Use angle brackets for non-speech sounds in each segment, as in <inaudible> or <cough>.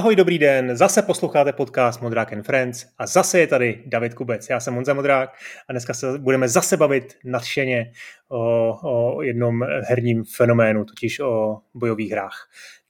Ahoj, dobrý den, zase posloucháte podcast Modrák and Friends a zase je tady David Kubec. Já jsem Honza Modrák a dneska se budeme zase bavit nadšeně o, o jednom herním fenoménu, totiž o bojových hrách.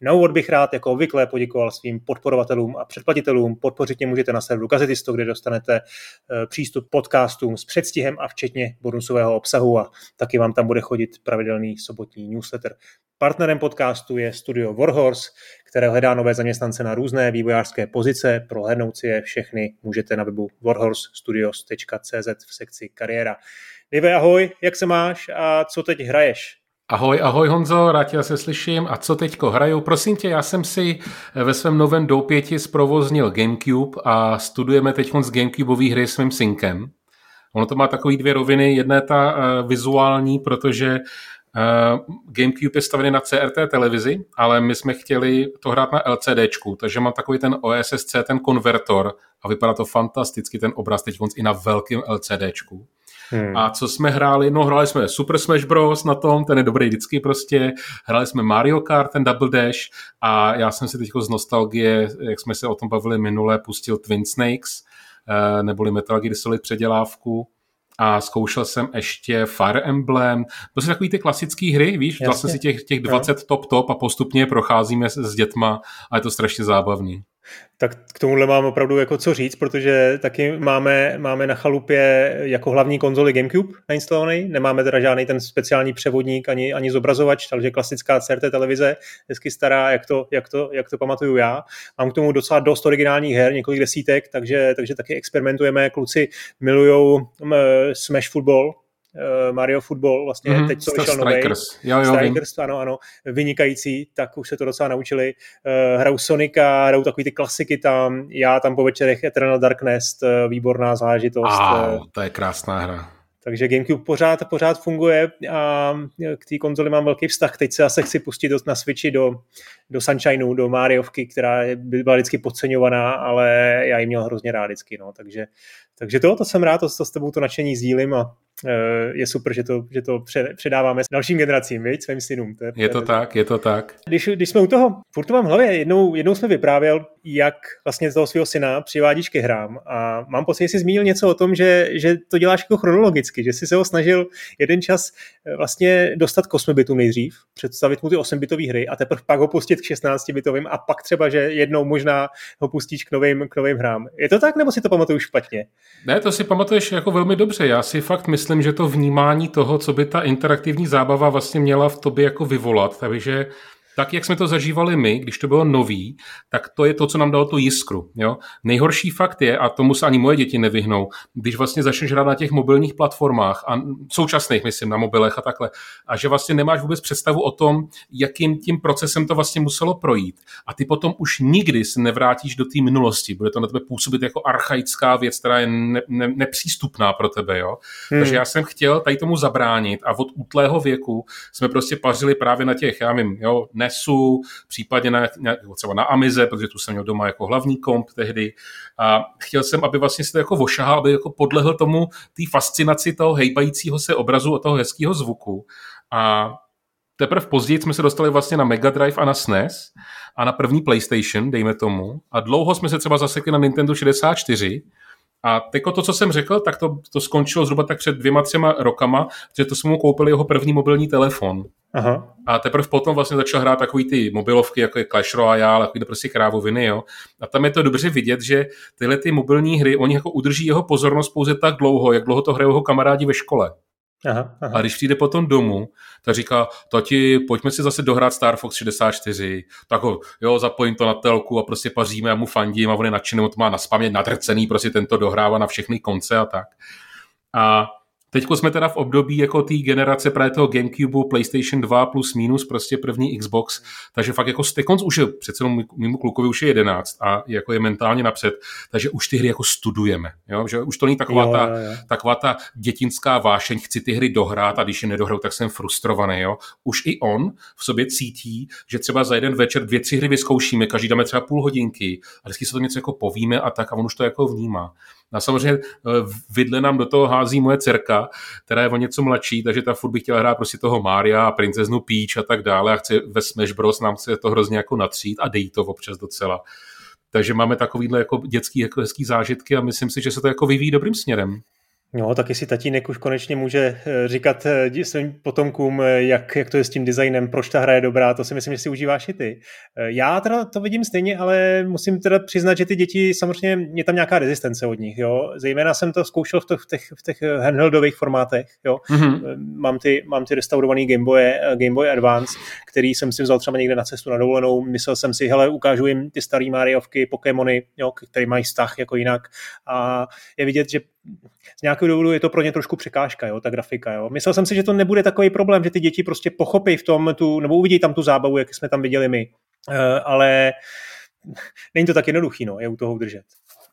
Úvod bych rád jako obvykle poděkoval svým podporovatelům a předplatitelům. Podpořit mě můžete na serveru Gazetisto, kde dostanete eh, přístup podcastům s předstihem a včetně bonusového obsahu a taky vám tam bude chodit pravidelný sobotní newsletter. Partnerem podcastu je studio Warhorse, které hledá nové zaměstnance na různé vývojářské pozice. Prohlédnout si je všechny můžete na webu warhorsestudios.cz v sekci kariéra. Dive, ahoj, jak se máš a co teď hraješ? Ahoj, ahoj Honzo, rád tě se slyším. A co teďko hraju? Prosím tě, já jsem si ve svém novém doupěti zprovoznil Gamecube a studujeme teď z Gamecubeový hry s svým synkem. Ono to má takové dvě roviny. Jedna je ta uh, vizuální, protože Uh, GameCube je stavený na CRT televizi, ale my jsme chtěli to hrát na LCDčku, takže mám takový ten OSSC, ten konvertor a vypadá to fantasticky, ten obraz teď i na velkém LCDčku. Hmm. A co jsme hráli? No hráli jsme Super Smash Bros. na tom, ten je dobrý vždycky prostě. Hráli jsme Mario Kart, ten Double Dash a já jsem si teď z nostalgie, jak jsme se o tom bavili minule, pustil Twin Snakes, eh, neboli Metal Gear Solid předělávku a zkoušel jsem ještě Fire Emblem. To jsou takový ty klasické hry, víš, Jasně. vlastně si těch, těch 20 top top a postupně procházíme s, s dětma a je to strašně zábavný. Tak k tomuhle mám opravdu jako co říct, protože taky máme, máme na chalupě jako hlavní konzoli GameCube nainstalovaný, nemáme teda žádný ten speciální převodník ani, ani zobrazovač, takže klasická CRT televize, hezky stará, jak to, jak, to, jak to pamatuju já. Mám k tomu docela dost originálních her, několik desítek, takže, takže taky experimentujeme, kluci milujou Smash Football, Mario Football, vlastně mm-hmm, teď co vyšel nový. Jo, jo, Strikers, ano, ano, vynikající, tak už se to docela naučili. Uh, hrajou Sonika, hrajou takový ty klasiky tam, já tam po večerech Eternal Darkness, uh, výborná zážitost. A, to je krásná hra. Takže GameCube pořád, pořád funguje a k té konzoli mám velký vztah. Teď se zase chci pustit na Switchi do, do Sunshineu, do Mariovky, která byla vždycky podceňovaná, ale já ji měl hrozně rád vždycky. No. Takže, takže to, to jsem rád, to, to s tebou to nadšení sdílím a Eh, je super, že to, že to předáváme s dalším generacím, viď, svým synům. To je, je to tak, je to tak. Když, když jsme u toho, furt to mám v hlavě, jednou, jednou jsme vyprávěl, jak vlastně toho svého syna přivádíš ke hrám a mám pocit, že jsi zmínil něco o tom, že, že to děláš jako chronologicky, že jsi se ho snažil jeden čas eh, vlastně dostat k 8 bitům nejdřív, představit mu ty 8 bitové hry a teprve pak ho pustit k 16 bitovým a pak třeba, že jednou možná ho pustíš k novým, k novým hrám. Je to tak, nebo si to pamatuju špatně? Ne, to si pamatuješ jako velmi dobře. Já si fakt myslím, že to vnímání toho, co by ta interaktivní zábava vlastně měla v tobě jako vyvolat, takže tak, jak jsme to zažívali my, když to bylo nový, tak to je to, co nám dalo tu jiskru. Jo? Nejhorší fakt je, a tomu se ani moje děti nevyhnou, když vlastně začneš hrát na těch mobilních platformách, a současných, myslím, na mobilech a takhle, a že vlastně nemáš vůbec představu o tom, jakým tím procesem to vlastně muselo projít. A ty potom už nikdy se nevrátíš do té minulosti. Bude to na tebe působit jako archaická věc, která je ne, ne, nepřístupná pro tebe. Jo? Hmm. Takže já jsem chtěl tady tomu zabránit a od útlého věku jsme prostě pařili právě na těch, já vím, jo, NESu, případně na, třeba na Amize, protože tu jsem měl doma jako hlavní komp tehdy. A chtěl jsem, aby vlastně se to jako vošahal, aby jako podlehl tomu té fascinaci toho hejbajícího se obrazu a toho hezkého zvuku. A teprve později jsme se dostali vlastně na Mega Drive a na SNES a na první PlayStation, dejme tomu. A dlouho jsme se třeba zasekli na Nintendo 64, a teďko to, co jsem řekl, tak to, to skončilo zhruba tak před dvěma, třema rokama, že to jsme mu koupili jeho první mobilní telefon. Aha. A teprve potom vlastně začal hrát takový ty mobilovky, jako je Clash Royale, jako prostě krávoviny, jo. A tam je to dobře vidět, že tyhle ty mobilní hry, oni jako udrží jeho pozornost pouze tak dlouho, jak dlouho to hrajou jeho kamarádi ve škole. Aha, aha. A když přijde potom domů, tak říká, tati, pojďme si zase dohrát Star Fox 64, tak ho, jo, zapojím to na telku a prostě paříme a mu fandím a on je nadšený, on to má na spamě nadrcený, prostě tento dohrává na všechny konce a tak. A Teď jsme teda v období jako té generace právě toho Gamecube, PlayStation 2 plus minus, prostě první Xbox, takže fakt jako Stekons už je, přece mimo klukovi už je 11 a jako je mentálně napřed, takže už ty hry jako studujeme, jo? že už to není taková, jo, ta, jo, jo. taková ta dětinská vášeň, chci ty hry dohrát a když je nedohrou, tak jsem frustrovaný. Jo? Už i on v sobě cítí, že třeba za jeden večer dvě, tři hry vyzkoušíme, každý dáme třeba půl hodinky a vždycky se to něco jako povíme a tak a on už to jako vnímá. A samozřejmě eh, vidle nám do toho hází moje dcerka, která je o něco mladší, takže ta furt by chtěla hrát prostě toho Mária a princeznu Peach a tak dále a chce ve Smash Bros. nám chce to hrozně jako natřít a dejí to občas docela. Takže máme takovýhle jako dětský jako hezký zážitky a myslím si, že se to jako vyvíjí dobrým směrem. No, tak jestli tatínek už konečně může eh, říkat eh, svým potomkům, eh, jak, jak to je s tím designem, proč ta hra je dobrá, to si myslím, že si užíváš i ty. Já teda to vidím stejně, ale musím teda přiznat, že ty děti, samozřejmě je tam nějaká rezistence od nich, jo. Zejména jsem to zkoušel v, to, v, těch, v těch handheldových formátech, jo. Mm-hmm. Mám, ty, mám ty restaurovaný Game Boy, Game Boy Advance, který jsem si vzal třeba někde na cestu na dovolenou. Myslel jsem si, hele, ukážu jim ty staré Mariovky, Pokémony, jo, které mají vztah jako jinak. A je vidět, že z nějakého důvodu je to pro ně trošku překážka, jo, ta grafika. Jo. Myslel jsem si, že to nebude takový problém, že ty děti prostě pochopí v tom, tu, nebo uvidí tam tu zábavu, jak jsme tam viděli my. Uh, ale není to tak jednoduchý, no, je u toho udržet.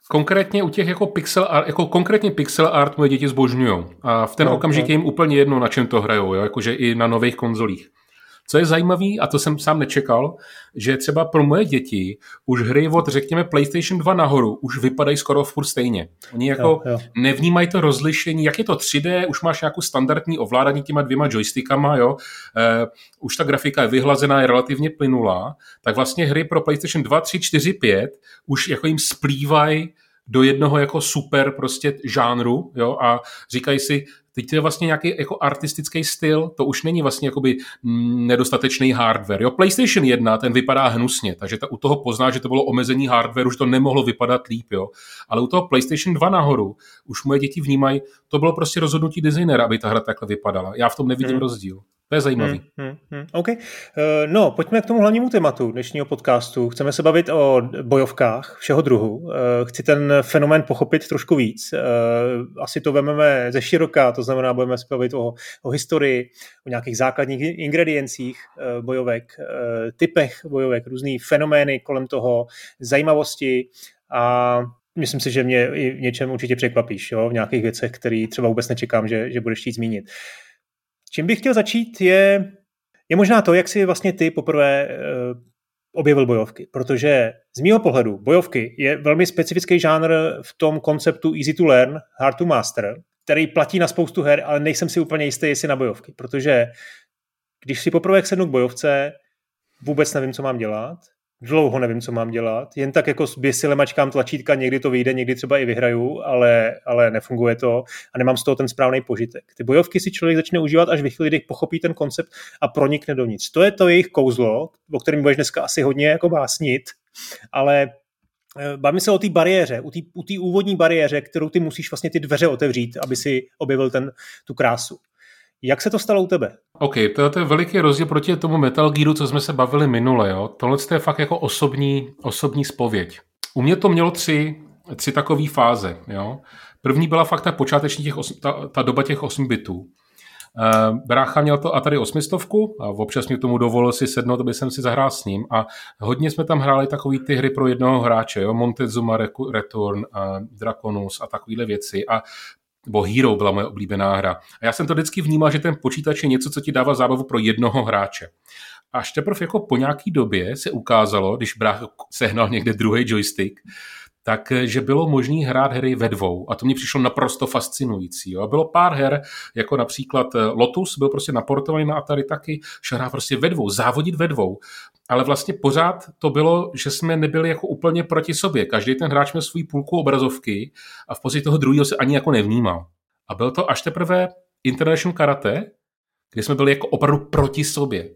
Konkrétně u těch jako pixel art, jako konkrétně pixel art moje děti zbožňují. A v ten no, okamžik no. je jim úplně jedno, na čem to hrajou, jo? jakože i na nových konzolích. Co je zajímavé, a to jsem sám nečekal, že třeba pro moje děti už hry od, řekněme, PlayStation 2 nahoru už vypadají skoro furt stejně. Oni jako jo, jo. nevnímají to rozlišení, jak je to 3D, už máš nějakou standardní ovládání těma dvěma joystickama, jo, uh, už ta grafika je vyhlazená, je relativně plynulá, tak vlastně hry pro PlayStation 2, 3, 4, 5 už jako jim splývají do jednoho jako super prostě žánru, jo, a říkají si, Teď to je vlastně nějaký jako artistický styl, to už není vlastně jakoby mm, nedostatečný hardware. Jo, PlayStation 1, ten vypadá hnusně, takže ta, u toho pozná, že to bylo omezení hardware, už to nemohlo vypadat líp, jo. Ale u toho PlayStation 2 nahoru už moje děti vnímají, to bylo prostě rozhodnutí designera, aby ta hra takhle vypadala. Já v tom nevidím hmm. rozdíl. To je zajímavý. Hmm, hmm, hmm. OK. Uh, no, pojďme k tomu hlavnímu tématu dnešního podcastu. Chceme se bavit o bojovkách všeho druhu. Uh, chci ten fenomén pochopit trošku víc. Uh, asi to vememe ze široka, to znamená, budeme se bavit o, o historii, o nějakých základních ingrediencích bojovek, typech bojovek, různý fenomény kolem toho, zajímavosti a myslím si, že mě i v něčem určitě překvapíš, jo? v nějakých věcech, které třeba vůbec nečekám, že, že budeš chtít zmínit. Uh, Čím bych chtěl začít je, je možná to, jak si vlastně ty poprvé uh, objevil bojovky, protože z mého pohledu bojovky je velmi specifický žánr v tom konceptu easy to learn, hard to master, který platí na spoustu her, ale nejsem si úplně jistý, jestli na bojovky, protože když si poprvé sednu k bojovce, vůbec nevím, co mám dělat, dlouho nevím, co mám dělat, jen tak jako běsile mačkám tlačítka, někdy to vyjde, někdy třeba i vyhraju, ale, ale nefunguje to a nemám z toho ten správný požitek. Ty bojovky si člověk začne užívat až ve chvíli, kdy pochopí ten koncept a pronikne dovnitř. To je to jejich kouzlo, o kterém budeš dneska asi hodně jako básnit, ale eh, Bavíme se o té bariéře, u té úvodní bariéře, kterou ty musíš vlastně ty dveře otevřít, aby si objevil ten, tu krásu. Jak se to stalo u tebe? OK, to, to je veliký rozdíl proti tomu Metal Gearu, co jsme se bavili minule. Jo? Tohle je fakt jako osobní, osobní spověď. U mě to mělo tři, tři takové fáze. Jo? První byla fakt ta počáteční těch osm, ta, ta doba těch 8 bitů. Uh, brácha měl to a tady osmistovku a občas mě tomu dovolil si sednout, aby jsem si zahrál s ním a hodně jsme tam hráli takové ty hry pro jednoho hráče, jo? Montezuma Return, uh, Draconus a takovéhle věci a nebo Hero byla moje oblíbená hra. A já jsem to vždycky vnímal, že ten počítač je něco, co ti dává zábavu pro jednoho hráče. Až teprve jako po nějaký době se ukázalo, když brách sehnal někde druhý joystick, tak že bylo možné hrát hry ve dvou. A to mě přišlo naprosto fascinující. Jo. Bylo pár her, jako například eh, Lotus, byl prostě naportovaný na Atari taky, že hrát prostě ve dvou, závodit ve dvou. Ale vlastně pořád to bylo, že jsme nebyli jako úplně proti sobě. Každý ten hráč měl svůj půlku obrazovky a v podstatě toho druhého se ani jako nevnímal. A byl to až teprve International Karate, kde jsme byli jako opravdu proti sobě.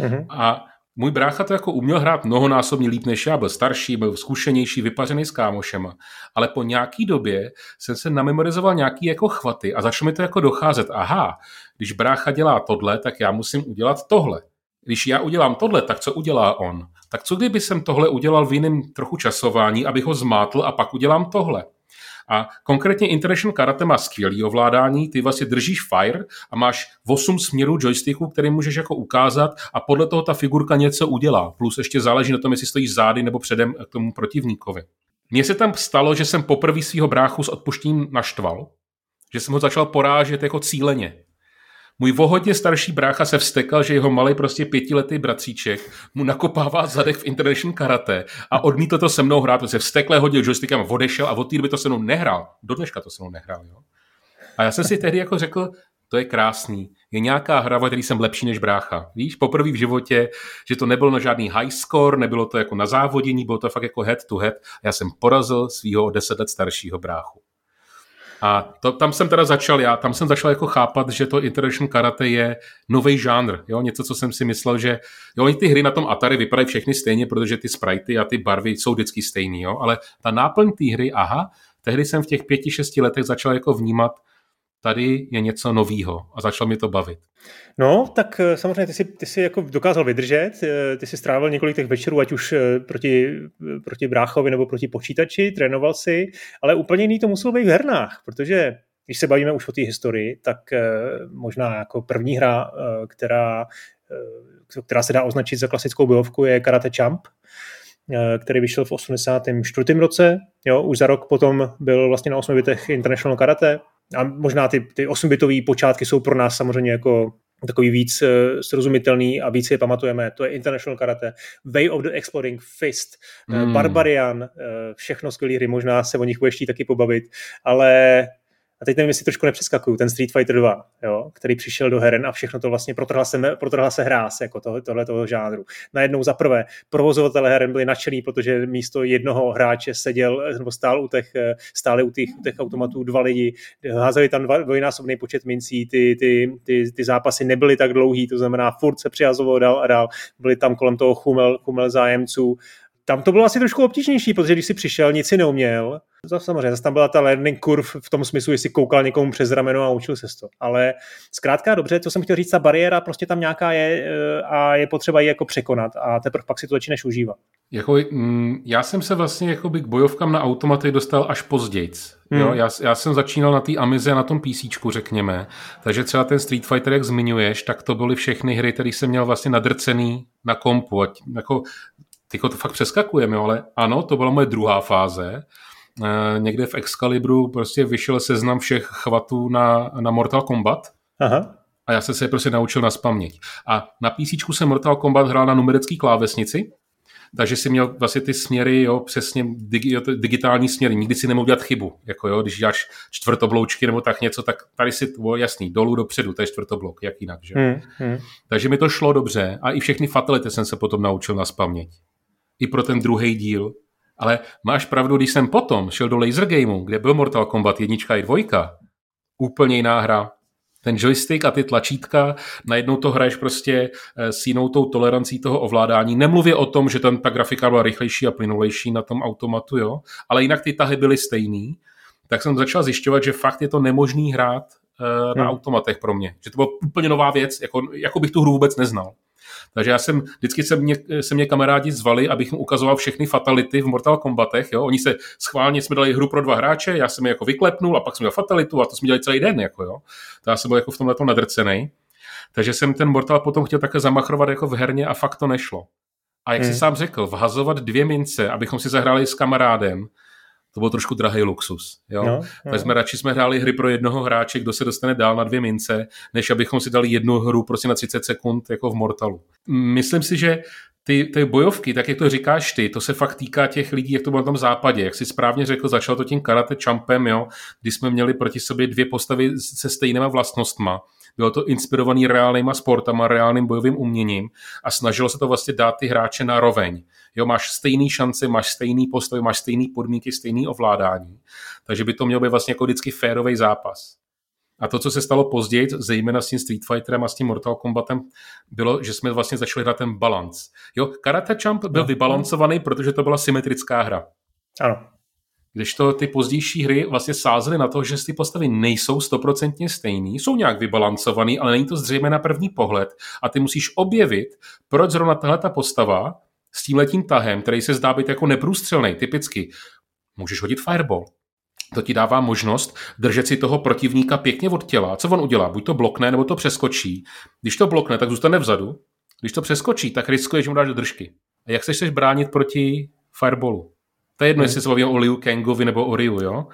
Mm-hmm. A můj brácha to jako uměl hrát mnohonásobně líp než já, byl starší, byl zkušenější, vypařený s kámošema. Ale po nějaký době jsem se namemorizoval nějaký jako chvaty a začalo mi to jako docházet. Aha, když brácha dělá tohle, tak já musím udělat tohle. Když já udělám tohle, tak co udělá on? Tak co kdyby jsem tohle udělal v jiném trochu časování, abych ho zmátl a pak udělám tohle? A konkrétně International Karate má skvělý ovládání, ty vlastně držíš fire a máš 8 směrů joysticku, který můžeš jako ukázat a podle toho ta figurka něco udělá. Plus ještě záleží na tom, jestli stojíš zády nebo předem k tomu protivníkovi. Mně se tam stalo, že jsem poprvé svého bráchu s odpuštěním naštval, že jsem ho začal porážet jako cíleně. Můj vohodně starší brácha se vstekal, že jeho malý prostě pětiletý bratříček mu nakopává zadek v International Karate a odmítl to se mnou hrát, se vstekle hodil joystickem odešel a od té doby to se mnou nehrál. Do dneška to se mnou nehrál, jo. A já jsem si tehdy jako řekl, to je krásný. Je nějaká hra, ve které jsem lepší než brácha. Víš, poprvé v životě, že to nebylo na žádný high score, nebylo to jako na závodění, bylo to fakt jako head to head. A já jsem porazil svého deset let staršího bráchu. A to, tam jsem teda začal já, tam jsem začal jako chápat, že to International Karate je nový žánr, jo? něco, co jsem si myslel, že jo, ty hry na tom Atari vypadají všechny stejně, protože ty sprite a ty barvy jsou vždycky stejný, jo? ale ta náplň té hry, aha, tehdy jsem v těch pěti, šesti letech začal jako vnímat, tady je něco novýho a začalo mi to bavit. No, tak eh, samozřejmě ty jsi, ty jsi jako dokázal vydržet, eh, ty jsi strávil několik těch večerů, ať už eh, proti, proti bráchovi nebo proti počítači, trénoval si, ale úplně jiný to muselo být v hernách, protože když se bavíme už o té historii, tak možná jako první hra, která, která se dá označit za klasickou bojovku, je Karate Champ, který vyšel v 84. roce. Jo, už za rok potom byl vlastně na 8 bitech International Karate, a možná ty, ty 8-bitové počátky jsou pro nás samozřejmě jako takový víc uh, srozumitelný a víc je pamatujeme. To je International Karate, Way of the Exploding Fist, mm. Barbarian, uh, všechno skvělé hry, možná se o nich budeš taky pobavit, ale a teď nevím, jestli trošku nepřeskakuju, ten Street Fighter 2, jo, který přišel do heren a všechno to vlastně protrhla se, protrhla se hráz jako tohle, tohle toho žánru. Najednou za prvé, provozovatelé heren byli nadšený, protože místo jednoho hráče seděl nebo stál u těch, stále u těch, u těch automatů dva lidi, házeli tam dva, dvojnásobný počet mincí, ty, ty, ty, ty, zápasy nebyly tak dlouhý, to znamená furt se přihazoval dál a dál, byli tam kolem toho chumel, chumel zájemců. Tam to bylo asi trošku obtížnější, protože když si přišel, nic si neuměl, Samozřejmě, zase tam byla ta learning curve v tom smyslu, jestli koukal někomu přes rameno a učil se to. Ale zkrátka dobře, co jsem chtěl říct, ta bariéra prostě tam nějaká je eh, a je potřeba ji jako překonat a teprve pak si to začneš užívat. Jako, mm, já jsem se vlastně jako k bojovkám na automaty dostal až později. Hmm. Jo, já, já, jsem začínal na té Amize a na tom PC, řekněme. Takže třeba ten Street Fighter, jak zmiňuješ, tak to byly všechny hry, které jsem měl vlastně nadrcený na kompu. Ať, jako, tyko to fakt přeskakujeme, ale ano, to byla moje druhá fáze. Eh, někde v Excalibru prostě vyšel seznam všech chvatů na, na Mortal Kombat. Aha. A já jsem se je prostě naučil na spaměť. A na PC jsem Mortal Kombat hrál na numerický klávesnici, takže si měl vlastně ty směry, jo, přesně digi, digitální směry. Nikdy si nemohl dělat chybu. Jako jo, když děláš čtvrtobloučky nebo tak něco, tak tady si to jasný, dolů dopředu, to je čtvrtoblok, jak jinak. Že? Hmm, hmm. Takže mi to šlo dobře a i všechny fatality jsem se potom naučil na spaměť. I pro ten druhý díl. Ale máš pravdu, když jsem potom šel do Laser Gameu, kde byl Mortal Kombat jednička i dvojka, úplně jiná hra. Ten joystick a ty tlačítka, najednou to hraješ prostě eh, s jinou tou tolerancí toho ovládání. Nemluvě o tom, že tam ta grafika byla rychlejší a plynulejší na tom automatu, jo, ale jinak ty tahy byly stejný. Tak jsem začal zjišťovat, že fakt je to nemožný hrát uh, na hmm. automatech pro mě. Že to byla úplně nová věc, jako, jako bych tu hru vůbec neznal. Takže já jsem, vždycky se mě, se mě kamarádi zvali, abych mu ukazoval všechny fatality v Mortal Kombatech. Jo? Oni se schválně jsme dali hru pro dva hráče, já jsem je jako vyklepnul a pak jsem měl fatalitu a to jsme dělali celý den. Jako, jo? To já jsem byl jako v tomhle nadrcený. Takže jsem ten Mortal potom chtěl také zamachrovat jako v herně a fakt to nešlo. A jak hmm. si sám řekl, vhazovat dvě mince, abychom si zahráli s kamarádem, to byl trošku drahý luxus. Jo? No, no. Tak jsme radši jsme hráli hry pro jednoho hráče, kdo se dostane dál na dvě mince, než abychom si dali jednu hru prostě na 30 sekund jako v Mortalu. Myslím si, že ty, ty bojovky, tak jak to říkáš ty, to se fakt týká těch lidí, jak to bylo na tom západě. Jak jsi správně řekl, začalo to tím karate čampem, jo, kdy jsme měli proti sobě dvě postavy se stejnýma vlastnostma. Bylo to inspirovaný reálnýma sportama, reálným bojovým uměním a snažilo se to vlastně dát ty hráče na roveň. Jo, máš stejný šance, máš stejný postavy, máš stejný podmínky, stejný ovládání. Takže by to měl být vlastně jako vždycky férový zápas. A to, co se stalo později, zejména s tím Street Fighterem a s tím Mortal Kombatem, bylo, že jsme vlastně začali hrát ten balans. Jo, Karate Champ byl no. vybalancovaný, protože to byla symetrická hra. Ano. Když to ty pozdější hry vlastně sázely na to, že ty postavy nejsou stoprocentně stejný, jsou nějak vybalancovaný, ale není to zřejmě na první pohled a ty musíš objevit, proč zrovna tahle ta postava s tím letím tahem, který se zdá být jako neprůstřelný, typicky, můžeš hodit fireball. To ti dává možnost držet si toho protivníka pěkně od těla. Co on udělá? Buď to blokne, nebo to přeskočí. Když to blokne, tak zůstane vzadu. Když to přeskočí, tak riskuje, že mu dáš do držky. A jak se chceš bránit proti fireballu? To je jedno, hmm. jestli se bavíme o Liu Kangovi nebo o Ryu, jo?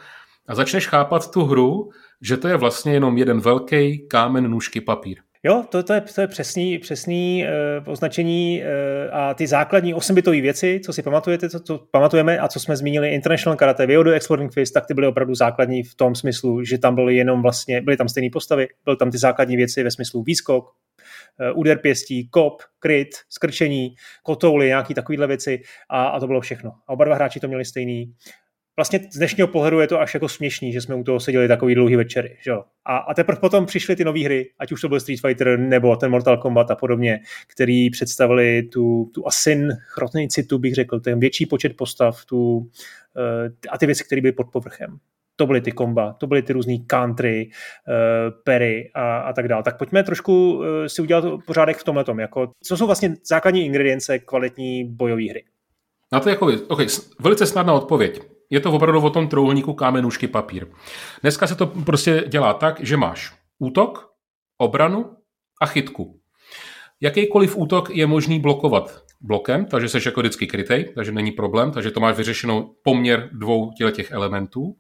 A začneš chápat tu hru, že to je vlastně jenom jeden velký kámen, nůžky, papír. Jo, to, to, je, to je přesný, přesný uh, označení uh, a ty základní osmbitové věci, co si pamatujete, co, co pamatujeme a co jsme zmínili, International Karate, Vyodo Exploding Fist, tak ty byly opravdu základní v tom smyslu, že tam byly jenom vlastně, byly tam stejné postavy, byly tam ty základní věci ve smyslu výskok, uh, úder pěstí, kop, kryt, skrčení, kotouly, nějaký takovýhle věci a, a to bylo všechno. A oba dva hráči to měli stejný vlastně z dnešního pohledu je to až jako směšný, že jsme u toho seděli takový dlouhý večery. Že? A, a teprve potom přišly ty nové hry, ať už to byl Street Fighter nebo ten Mortal Kombat a podobně, který představili tu, tu asin chrotnici, tu bych řekl, ten větší počet postav tu, eh, a ty věci, které byly pod povrchem. To byly ty komba, to byly ty různé country, uh, pery a, a tak dále. Tak pojďme trošku uh, si udělat pořádek v tomhle jako co jsou vlastně základní ingredience kvalitní bojové hry. Na to jako, okay, velice snadná odpověď. Je to opravdu o tom trouhelníku kámenušky papír. Dneska se to prostě dělá tak, že máš útok, obranu a chytku. Jakýkoliv útok je možný blokovat blokem, takže jsi jako vždycky krytej, takže není problém, takže to máš vyřešenou poměr dvou těch elementů.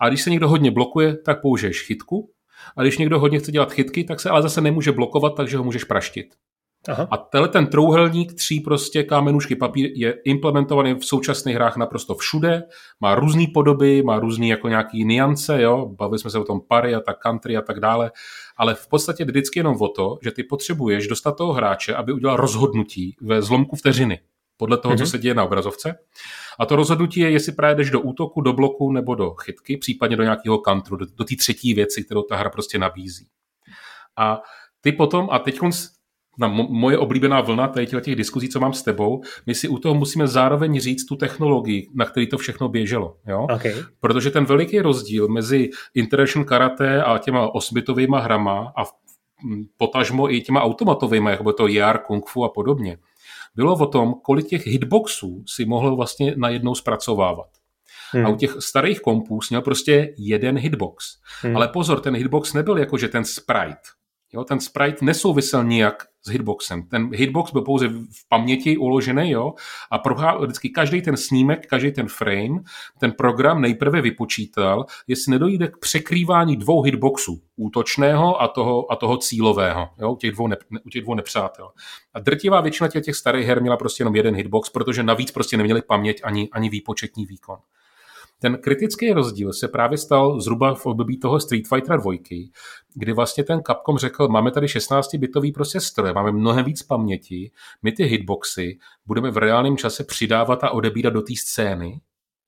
A když se někdo hodně blokuje, tak použiješ chytku. A když někdo hodně chce dělat chytky, tak se ale zase nemůže blokovat, takže ho můžeš praštit. Aha. A tenhle ten trouhelník tří prostě kámenušky papír je implementovaný v současných hrách naprosto všude, má různé podoby, má různé jako nějaký niance, jo, bavili jsme se o tom pary a tak country a tak dále, ale v podstatě vždycky jenom o to, že ty potřebuješ dostat toho hráče, aby udělal rozhodnutí ve zlomku vteřiny, podle toho, mm-hmm. co mhm. se děje na obrazovce. A to rozhodnutí je, jestli právě jdeš do útoku, do bloku nebo do chytky, případně do nějakého kantru, do, do té třetí věci, kterou ta hra prostě nabízí. A ty potom, a teď na moje oblíbená vlna tady těch diskuzí, co mám s tebou, my si u toho musíme zároveň říct tu technologii, na který to všechno běželo. Jo? Okay. Protože ten veliký rozdíl mezi International Karate a těma osbitovými hrama a potažmo i těma automatovými, jako to JR, Kung Fu a podobně, bylo o tom, kolik těch hitboxů si mohl vlastně najednou zpracovávat. Hmm. A u těch starých kompů měl prostě jeden hitbox. Hmm. Ale pozor, ten hitbox nebyl jako, že ten sprite. Jo, ten sprite nesouvisel nijak s hitboxem. Ten hitbox byl pouze v paměti uložený, jo, a prohá, vždycky každý ten snímek, každý ten frame, ten program nejprve vypočítal, jestli nedojde k překrývání dvou hitboxů, útočného a toho, a toho cílového, jo, u těch dvou, ne, u těch dvou nepřátel. A drtivá většina těch, těch starých her měla prostě jenom jeden hitbox, protože navíc prostě neměli paměť ani, ani výpočetní výkon. Ten kritický rozdíl se právě stal zhruba v období toho Street Fightera 2, kdy vlastně ten Capcom řekl, máme tady 16-bitový prostě stroje, máme mnohem víc paměti, my ty hitboxy budeme v reálném čase přidávat a odebírat do té scény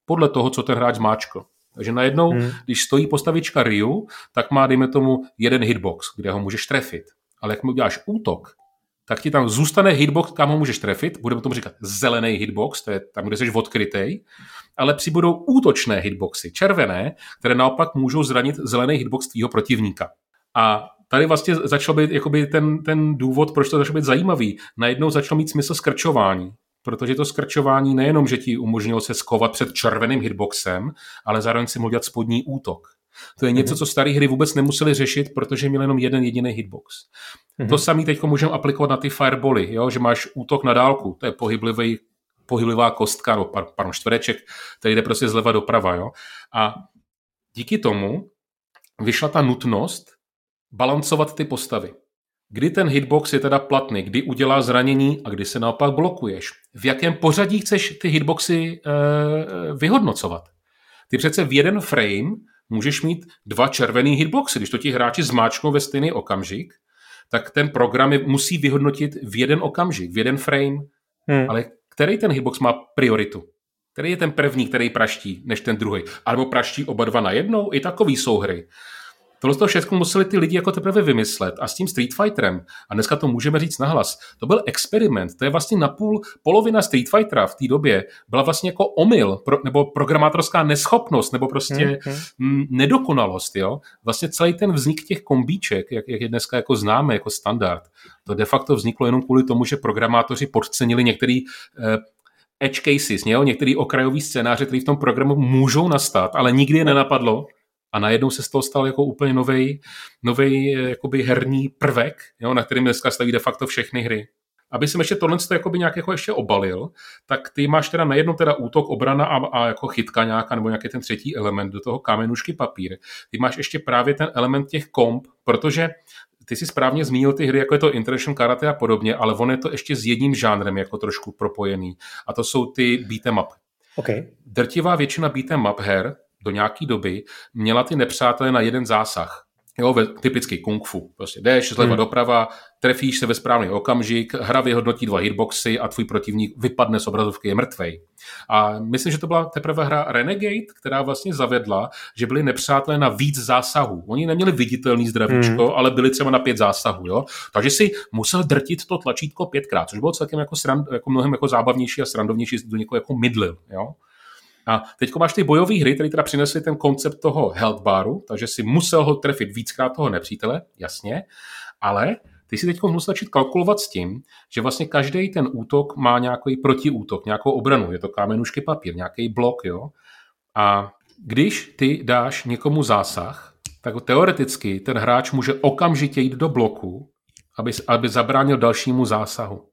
podle toho, co ten hráč zmáčkl. Takže najednou, hmm. když stojí postavička Ryu, tak má, dejme tomu, jeden hitbox, kde ho můžeš trefit. Ale jak mu uděláš útok, tak ti tam zůstane hitbox, kam ho můžeš trefit, budeme tomu říkat zelený hitbox, to je tam, kde jsi odkrytej, ale přibudou útočné hitboxy, červené, které naopak můžou zranit zelený hitbox tvýho protivníka. A tady vlastně začal být jakoby ten, ten důvod, proč to začalo být zajímavý. Najednou začalo mít smysl skrčování, protože to skrčování nejenom, že ti umožnilo se skovat před červeným hitboxem, ale zároveň si mohl dělat spodní útok. To je něco, mhm. co staré hry vůbec nemuseli řešit, protože měli jenom jeden jediný hitbox. Mm-hmm. To samé teď můžeme aplikovat na ty fireboly, jo? že máš útok na dálku, to je pohyblivý, pohyblivá kostka, no, pardon, čtvereček, který jde prostě zleva doprava. Jo? A díky tomu vyšla ta nutnost balancovat ty postavy. Kdy ten hitbox je teda platný, kdy udělá zranění a kdy se naopak blokuješ. V jakém pořadí chceš ty hitboxy e, vyhodnocovat. Ty přece v jeden frame můžeš mít dva červený hitboxy. Když to ti hráči zmáčknou ve stejný okamžik, tak ten program je, musí vyhodnotit v jeden okamžik, v jeden frame. Hmm. Ale který ten hitbox má prioritu? Který je ten první, který praští, než ten druhý? Alebo praští oba dva na jednou? I takový jsou hry. Tohle to všechno museli ty lidi jako teprve vymyslet a s tím Street Fighterem, a dneska to můžeme říct nahlas, to byl experiment, to je vlastně napůl polovina Street Fightera v té době byla vlastně jako omyl, pro, nebo programátorská neschopnost, nebo prostě hmm, hmm. M, nedokonalost, jo. Vlastně celý ten vznik těch kombíček, jak, jak je dneska jako známe, jako standard, to de facto vzniklo jenom kvůli tomu, že programátoři podcenili některý eh, edge cases, některý okrajový scénáře, který v tom programu můžou nastat, ale nikdy je nenapadlo, a najednou se z toho stal jako úplně nový novej jakoby herní prvek, jo, na kterým dneska staví de facto všechny hry. aby jsem ještě tohle jakoby nějak jako ještě obalil, tak ty máš teda nejednou teda útok, obrana a, a jako chytka nějaká, nebo nějaký ten třetí element do toho kamenušky papír. Ty máš ještě právě ten element těch komp, protože ty si správně zmínil ty hry, jako je to International Karate a podobně, ale on je to ještě s jedním žánrem jako trošku propojený. A to jsou ty beat'em up. Okay. Drtivá většina beat'em up her do nějaké doby měla ty nepřátelé na jeden zásah. Jo, ve, typicky kung fu. Prostě jdeš zleva hmm. doprava, trefíš se ve správný okamžik, hra vyhodnotí dva hitboxy a tvůj protivník vypadne z obrazovky, je mrtvej. A myslím, že to byla teprve hra Renegade, která vlastně zavedla, že byli nepřátelé na víc zásahů. Oni neměli viditelný zdravíčko, hmm. ale byli třeba na pět zásahů. Jo? Takže si musel drtit to tlačítko pětkrát, což bylo celkem jako, srand, jako mnohem jako zábavnější a srandovnější, do někoho jako mydlil. Jo? A teď máš ty bojové hry, které teda přinesly ten koncept toho health baru, takže si musel ho trefit víckrát toho nepřítele, jasně, ale ty si teď musel začít kalkulovat s tím, že vlastně každý ten útok má nějaký protiútok, nějakou obranu. Je to kámenušky papír, nějaký blok, jo. A když ty dáš někomu zásah, tak teoreticky ten hráč může okamžitě jít do bloku, aby, aby zabránil dalšímu zásahu.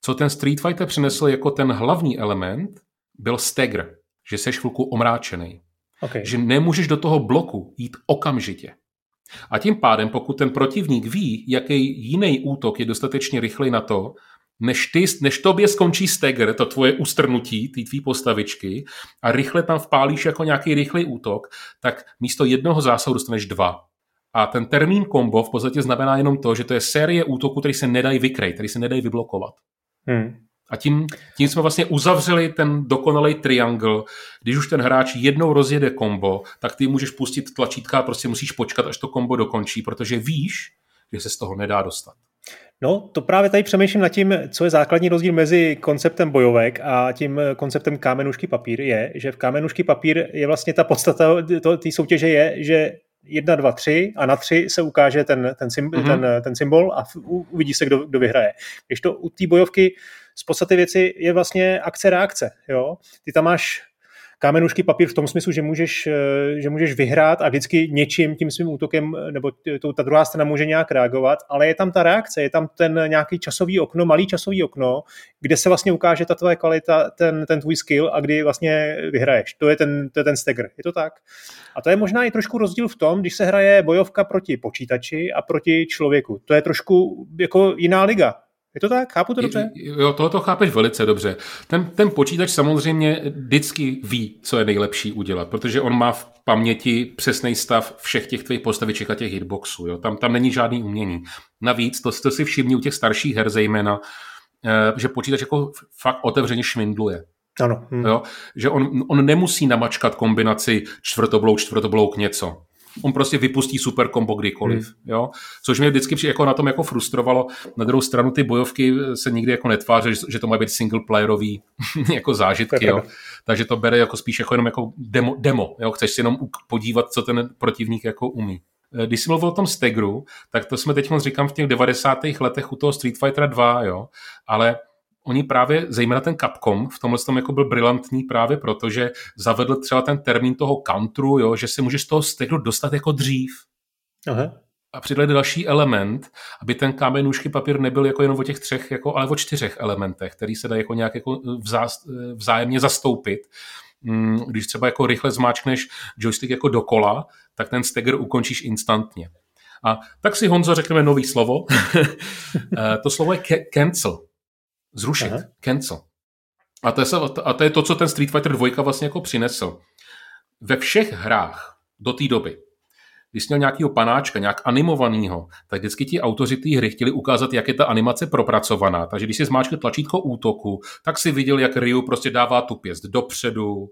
Co ten Street Fighter přinesl jako ten hlavní element, byl stagger že jsi chvilku omráčený. Okay. Že nemůžeš do toho bloku jít okamžitě. A tím pádem, pokud ten protivník ví, jaký jiný útok je dostatečně rychlej na to, než, ty, než tobě skončí stagger, to tvoje ustrnutí, ty tvý postavičky, a rychle tam vpálíš jako nějaký rychlý útok, tak místo jednoho zásahu dostaneš dva. A ten termín kombo v podstatě znamená jenom to, že to je série útoků, který se nedají vykrejt, který se nedají vyblokovat. Hmm. A tím, tím jsme vlastně uzavřeli ten dokonalý triangle. Když už ten hráč jednou rozjede kombo, tak ty můžeš pustit tlačítka a prostě musíš počkat, až to kombo dokončí, protože víš, že se z toho nedá dostat. No, to právě tady přemýšlím nad tím, co je základní rozdíl mezi konceptem bojovek a tím konceptem kámenušky papír je, že v kámenušky papír je vlastně ta podstata té soutěže je, že jedna, dva, tři a na tři se ukáže ten, ten, symbol, mm-hmm. ten, ten symbol a uvidí se, kdo, kdo vyhraje. Když to u té bojovky z podstaty věci je vlastně akce-reakce. Jo? Ty tam máš kámenušky papír v tom smyslu, že můžeš, eh, že můžeš vyhrát a vždycky něčím tím svým útokem, nebo to, ta druhá strana může nějak reagovat, ale je tam ta reakce, je tam ten nějaký časový okno, malý časový okno, kde se vlastně ukáže ta tvoje kvalita, ten, ten tvůj skill a kdy vlastně vyhraješ. To je ten, to je ten stagger, je to tak? A to je možná i trošku rozdíl v tom, když se hraje bojovka proti počítači a proti člověku. To je trošku jako jiná liga. Je to tak? Chápu to dobře? Jo, tohle to chápeš velice dobře. Ten, ten počítač samozřejmě vždycky ví, co je nejlepší udělat, protože on má v paměti přesný stav všech těch tvých postaviček a těch hitboxů. Jo? Tam, tam není žádný umění. Navíc, to, to si všimni u těch starších her zejména, eh, že počítač jako fakt otevřeně švindluje. Ano. Hm. Jo? Že on, on nemusí namačkat kombinaci čtvrtoblouk, čtvrtoblouk něco on prostě vypustí super kombo kdykoliv, hmm. jo? což mě vždycky jako na tom jako frustrovalo. Na druhou stranu ty bojovky se nikdy jako netváří, že to má být single playerový <laughs> jako zážitky, jo? takže to bere jako spíš jako jenom jako demo, demo jo? chceš si jenom podívat, co ten protivník jako umí. Eh, když jsi mluvil o tom Stegru, tak to jsme teď říkám v těch 90. letech u toho Street Fighter 2, jo? ale oni právě, zejména ten Capcom, v tomhle tom jako byl brilantní právě proto, že zavedl třeba ten termín toho countru, jo, že se můžeš z toho stegru dostat jako dřív. Aha. A přidali další element, aby ten kámen, nůžky, papír nebyl jako jenom o těch třech, jako, ale o čtyřech elementech, který se dají jako nějak jako vzá, vzájemně zastoupit. Mm, když třeba jako rychle zmáčkneš joystick jako dokola, tak ten stagger ukončíš instantně. A tak si Honzo řekneme nový slovo. <laughs> Eh, to slovo je cancel. Zrušit. Aha. Cancel. A to, je, a to je to, co ten Street Fighter 2 vlastně jako přinesl. Ve všech hrách do té doby, když měl nějakého panáčka, nějak animovaného, tak vždycky ti autoři té hry chtěli ukázat, jak je ta animace propracovaná. Takže když si zmáčkl tlačítko útoku, tak si viděl, jak Ryu prostě dává tu pěst dopředu,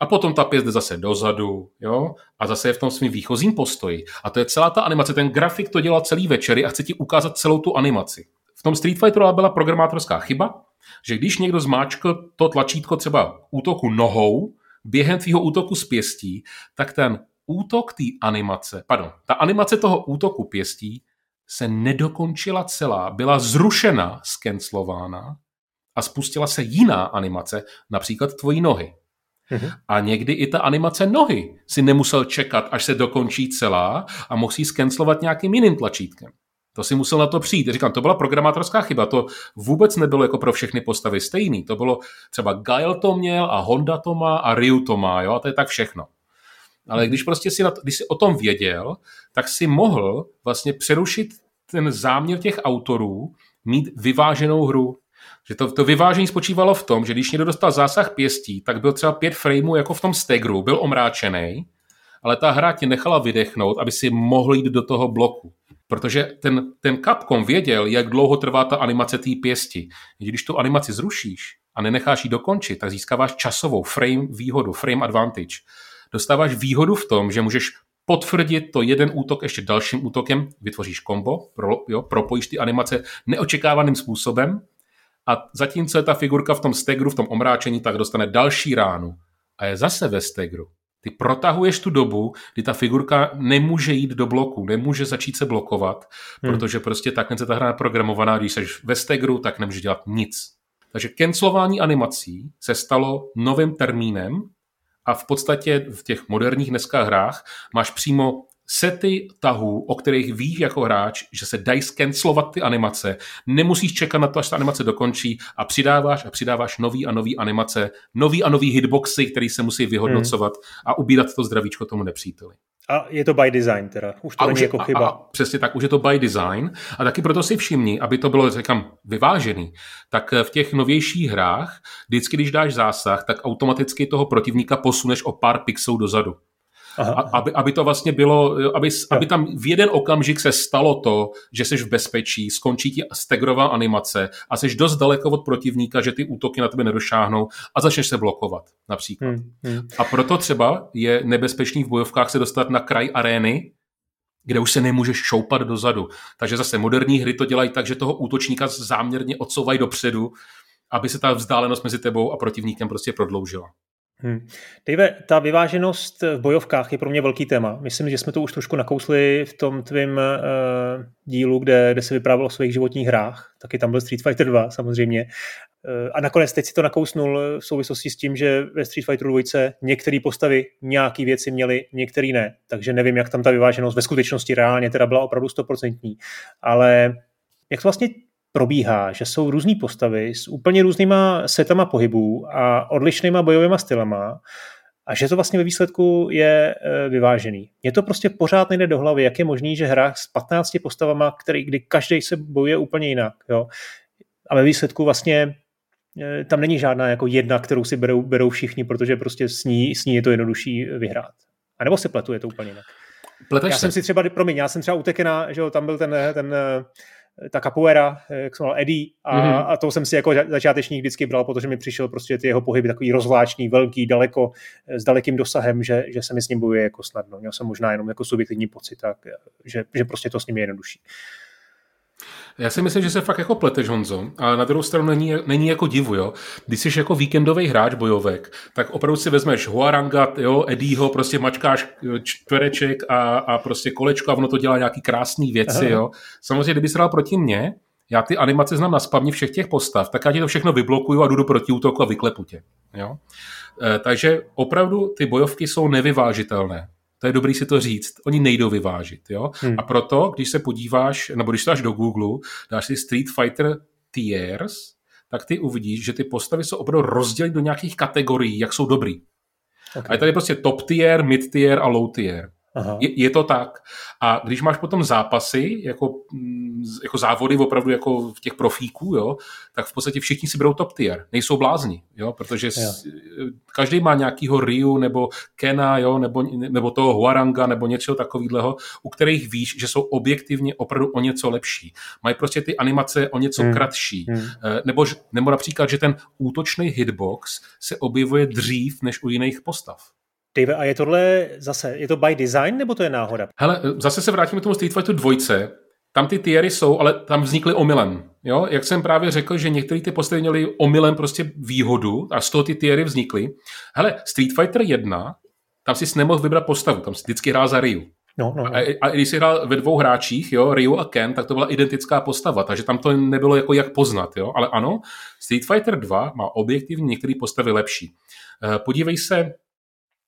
a potom ta pěst jde zase dozadu, jo? A zase je v tom svým výchozím postoji. A to je celá ta animace. Ten grafik to dělá celý večery a chce ti ukázat celou tu animaci. V tom Street Fighteru byla programátorská chyba, že když někdo zmáčkl to tlačítko třeba útoku nohou, během tvýho útoku s pěstí, tak ten útok té animace, pardon, ta animace toho útoku pěstí se nedokončila celá, byla zrušena, skenclována a spustila se jiná animace, například tvojí nohy. Mm-hmm. A někdy i ta animace nohy si nemusel čekat, až se dokončí celá a mohl si skenslovat nějakým jiným tlačítkem. To si musel na to přijít. Říkám, to byla programátorská chyba, to vůbec nebylo jako pro všechny postavy stejný. To bylo třeba Gail to měl a Honda to má a Ryu to má, jo, a to je tak všechno. Ale když prostě si, na to, když si o tom věděl, tak si mohl vlastně přerušit ten záměr těch autorů mít vyváženou hru. Že to, to vyvážení spočívalo v tom, že když někdo dostal zásah pěstí, tak byl třeba pět frameů jako v tom stegru, byl omráčený, ale ta hra tě nechala vydechnout, aby si mohl jít do toho bloku. Protože ten, ten Capcom věděl, jak dlouho trvá ta animace té pěsti. Když tu animaci zrušíš a nenecháš ji dokončit, tak získáváš časovou frame výhodu, frame advantage. Dostáváš výhodu v tom, že můžeš potvrdit to jeden útok ještě dalším útokem, vytvoříš kombo, pro, jo, propojíš ty animace neočekávaným způsobem a zatímco je ta figurka v tom stegru, v tom omráčení, tak dostane další ránu a je zase ve stegru. Ty protahuješ tu dobu, kdy ta figurka nemůže jít do bloku, nemůže začít se blokovat, hmm. protože prostě takhle se ta hra je programovaná, když jsi ve stegru, tak nemůže dělat nic. Takže cancelování animací se stalo novým termínem a v podstatě v těch moderních dneska hrách máš přímo sety tahů, o kterých víš jako hráč, že se dají skenslovat ty animace, nemusíš čekat na to, až ta animace dokončí a přidáváš a přidáváš nový a nový animace, nový a nový hitboxy, který se musí vyhodnocovat hmm. a ubírat to zdravíčko tomu nepříteli. A je to by design teda, už to a není už je, jako chyba. A, a přesně tak, už je to by design a taky proto si všimni, aby to bylo, říkám, vyvážený, tak v těch novějších hrách, vždycky, když dáš zásah, tak automaticky toho protivníka posuneš o pár pixelů dozadu. Aha. Aby, aby to vlastně bylo, aby, aby tam v jeden okamžik se stalo to, že jsi v bezpečí, skončí ti stegrová animace a jsi dost daleko od protivníka, že ty útoky na tebe nedošáhnou a začneš se blokovat například. Hmm, hmm. A proto třeba je nebezpečný v bojovkách se dostat na kraj arény, kde už se nemůžeš šoupat dozadu. Takže zase moderní hry to dělají tak, že toho útočníka záměrně odsouvají dopředu, aby se ta vzdálenost mezi tebou a protivníkem prostě prodloužila. Hmm. Dave, ta vyváženost v bojovkách je pro mě velký téma. Myslím, že jsme to už trošku nakousli v tom tvém uh, dílu, kde, kde se vyprávělo o svých životních hrách. Taky tam byl Street Fighter 2 samozřejmě. Uh, a nakonec teď si to nakousnul v souvislosti s tím, že ve Street Fighter 2 některé postavy nějaké věci měly, některé ne. Takže nevím, jak tam ta vyváženost ve skutečnosti reálně teda byla opravdu stoprocentní. Ale jak to vlastně probíhá, že jsou různé postavy s úplně různýma setama pohybů a odlišnýma bojovými stylama a že to vlastně ve výsledku je e, vyvážený. Je to prostě pořád nejde do hlavy, jak je možný, že hra s 15 postavama, který, kdy každý se bojuje úplně jinak. Jo? A ve výsledku vlastně e, tam není žádná jako jedna, kterou si berou, berou všichni, protože prostě s ní, s ní je to jednodušší vyhrát. A nebo se pletu, je to úplně jinak. Pleteš já se. jsem si třeba, promiň, já jsem třeba utekena, že jo, tam byl ten, ten ta capoeira, jak se jmenoval Eddie, a, mm-hmm. a to jsem si jako začátečník vždycky bral, protože mi přišel prostě ty jeho pohyby takový rozvláčný, velký, daleko, s dalekým dosahem, že, že se mi s ním bojuje jako snadno. Měl jsem možná jenom jako subjektivní pocit, tak, že, že prostě to s ním je jednodušší. Já si myslím, že se fakt jako pleteš, Honzo, ale na druhou stranu není, není jako divu, jo. Když jsi jako víkendový hráč bojovek, tak opravdu si vezmeš Huaranga, jo, Eddieho, prostě mačkáš čtvereček a, a prostě kolečko a ono to dělá nějaký krásný věci, Aha. jo. Samozřejmě, kdyby se dal proti mně, já ty animace znám na spavně všech těch postav, tak já ti to všechno vyblokuju a jdu do protiútoku a vyklepu tě. Jo? E, takže opravdu ty bojovky jsou nevyvážitelné. To je dobrý si to říct. Oni nejdou vyvážit. Jo? Hmm. A proto, když se podíváš, nebo když dáš do Google, dáš si Street Fighter Tiers, tak ty uvidíš, že ty postavy jsou opravdu rozděleny do nějakých kategorií, jak jsou dobrý. Okay. A je tady prostě top tier, mid tier a low tier. Je, je to tak. A když máš potom zápasy, jako, mm, jako závody opravdu jako v těch profíků, jo, tak v podstatě všichni si berou top tier. Nejsou blázni, jo, protože jo. každý má nějakýho Ryu nebo Kena, jo, nebo, nebo toho Huaranga nebo něčeho takového, u kterých víš, že jsou objektivně opravdu o něco lepší. Mají prostě ty animace o něco hmm. kratší. Hmm. Eh, nebo, nebo například, že ten útočný hitbox se objevuje dřív než u jiných postav. Dave, a je tohle zase, je to by design, nebo to je náhoda? Hele, zase se vrátíme k tomu Street Fighter 2. Tam ty tiery jsou, ale tam vznikly omylem. Jo? Jak jsem právě řekl, že některé ty postavy měly omylem prostě výhodu a z toho ty tiery vznikly. Hele, Street Fighter 1, tam si nemohl vybrat postavu, tam si vždycky hrál za Ryu. No, no, no. A, a když jsi hrál ve dvou hráčích, jo, Ryu a Ken, tak to byla identická postava, takže tam to nebylo jako jak poznat, jo. Ale ano, Street Fighter 2 má objektivně některé postavy lepší. Eh, podívej se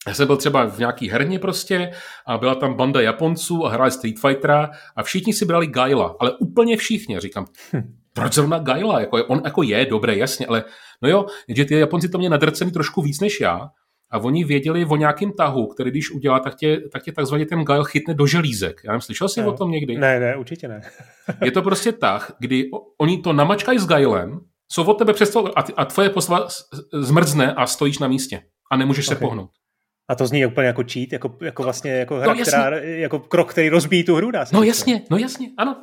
já jsem byl třeba v nějaký herně prostě a byla tam banda Japonců a hráli Street Fightera a všichni si brali Gaila, ale úplně všichni. Říkám, hm, proč zrovna Gaila? Jako, on jako je dobré, jasně, ale no jo, že ty Japonci to mě nadrcený trošku víc než já a oni věděli o nějakém tahu, který když udělá, tak tě, tak tě takzvaně ten Gail chytne do želízek. Já nevím, slyšel jsi ne. o tom někdy? Ne, ne, určitě ne. je to prostě tah, kdy oni to namačkají s Gailem, jsou od tebe přesto a, a tvoje postava zmrzne a stojíš na místě a nemůžeš okay. se pohnout. A to zní úplně jako cheat, jako, jako vlastně jako hra, no, která, jako krok, který rozbíjí tu hru, dá se No jasně, no jasně, ano.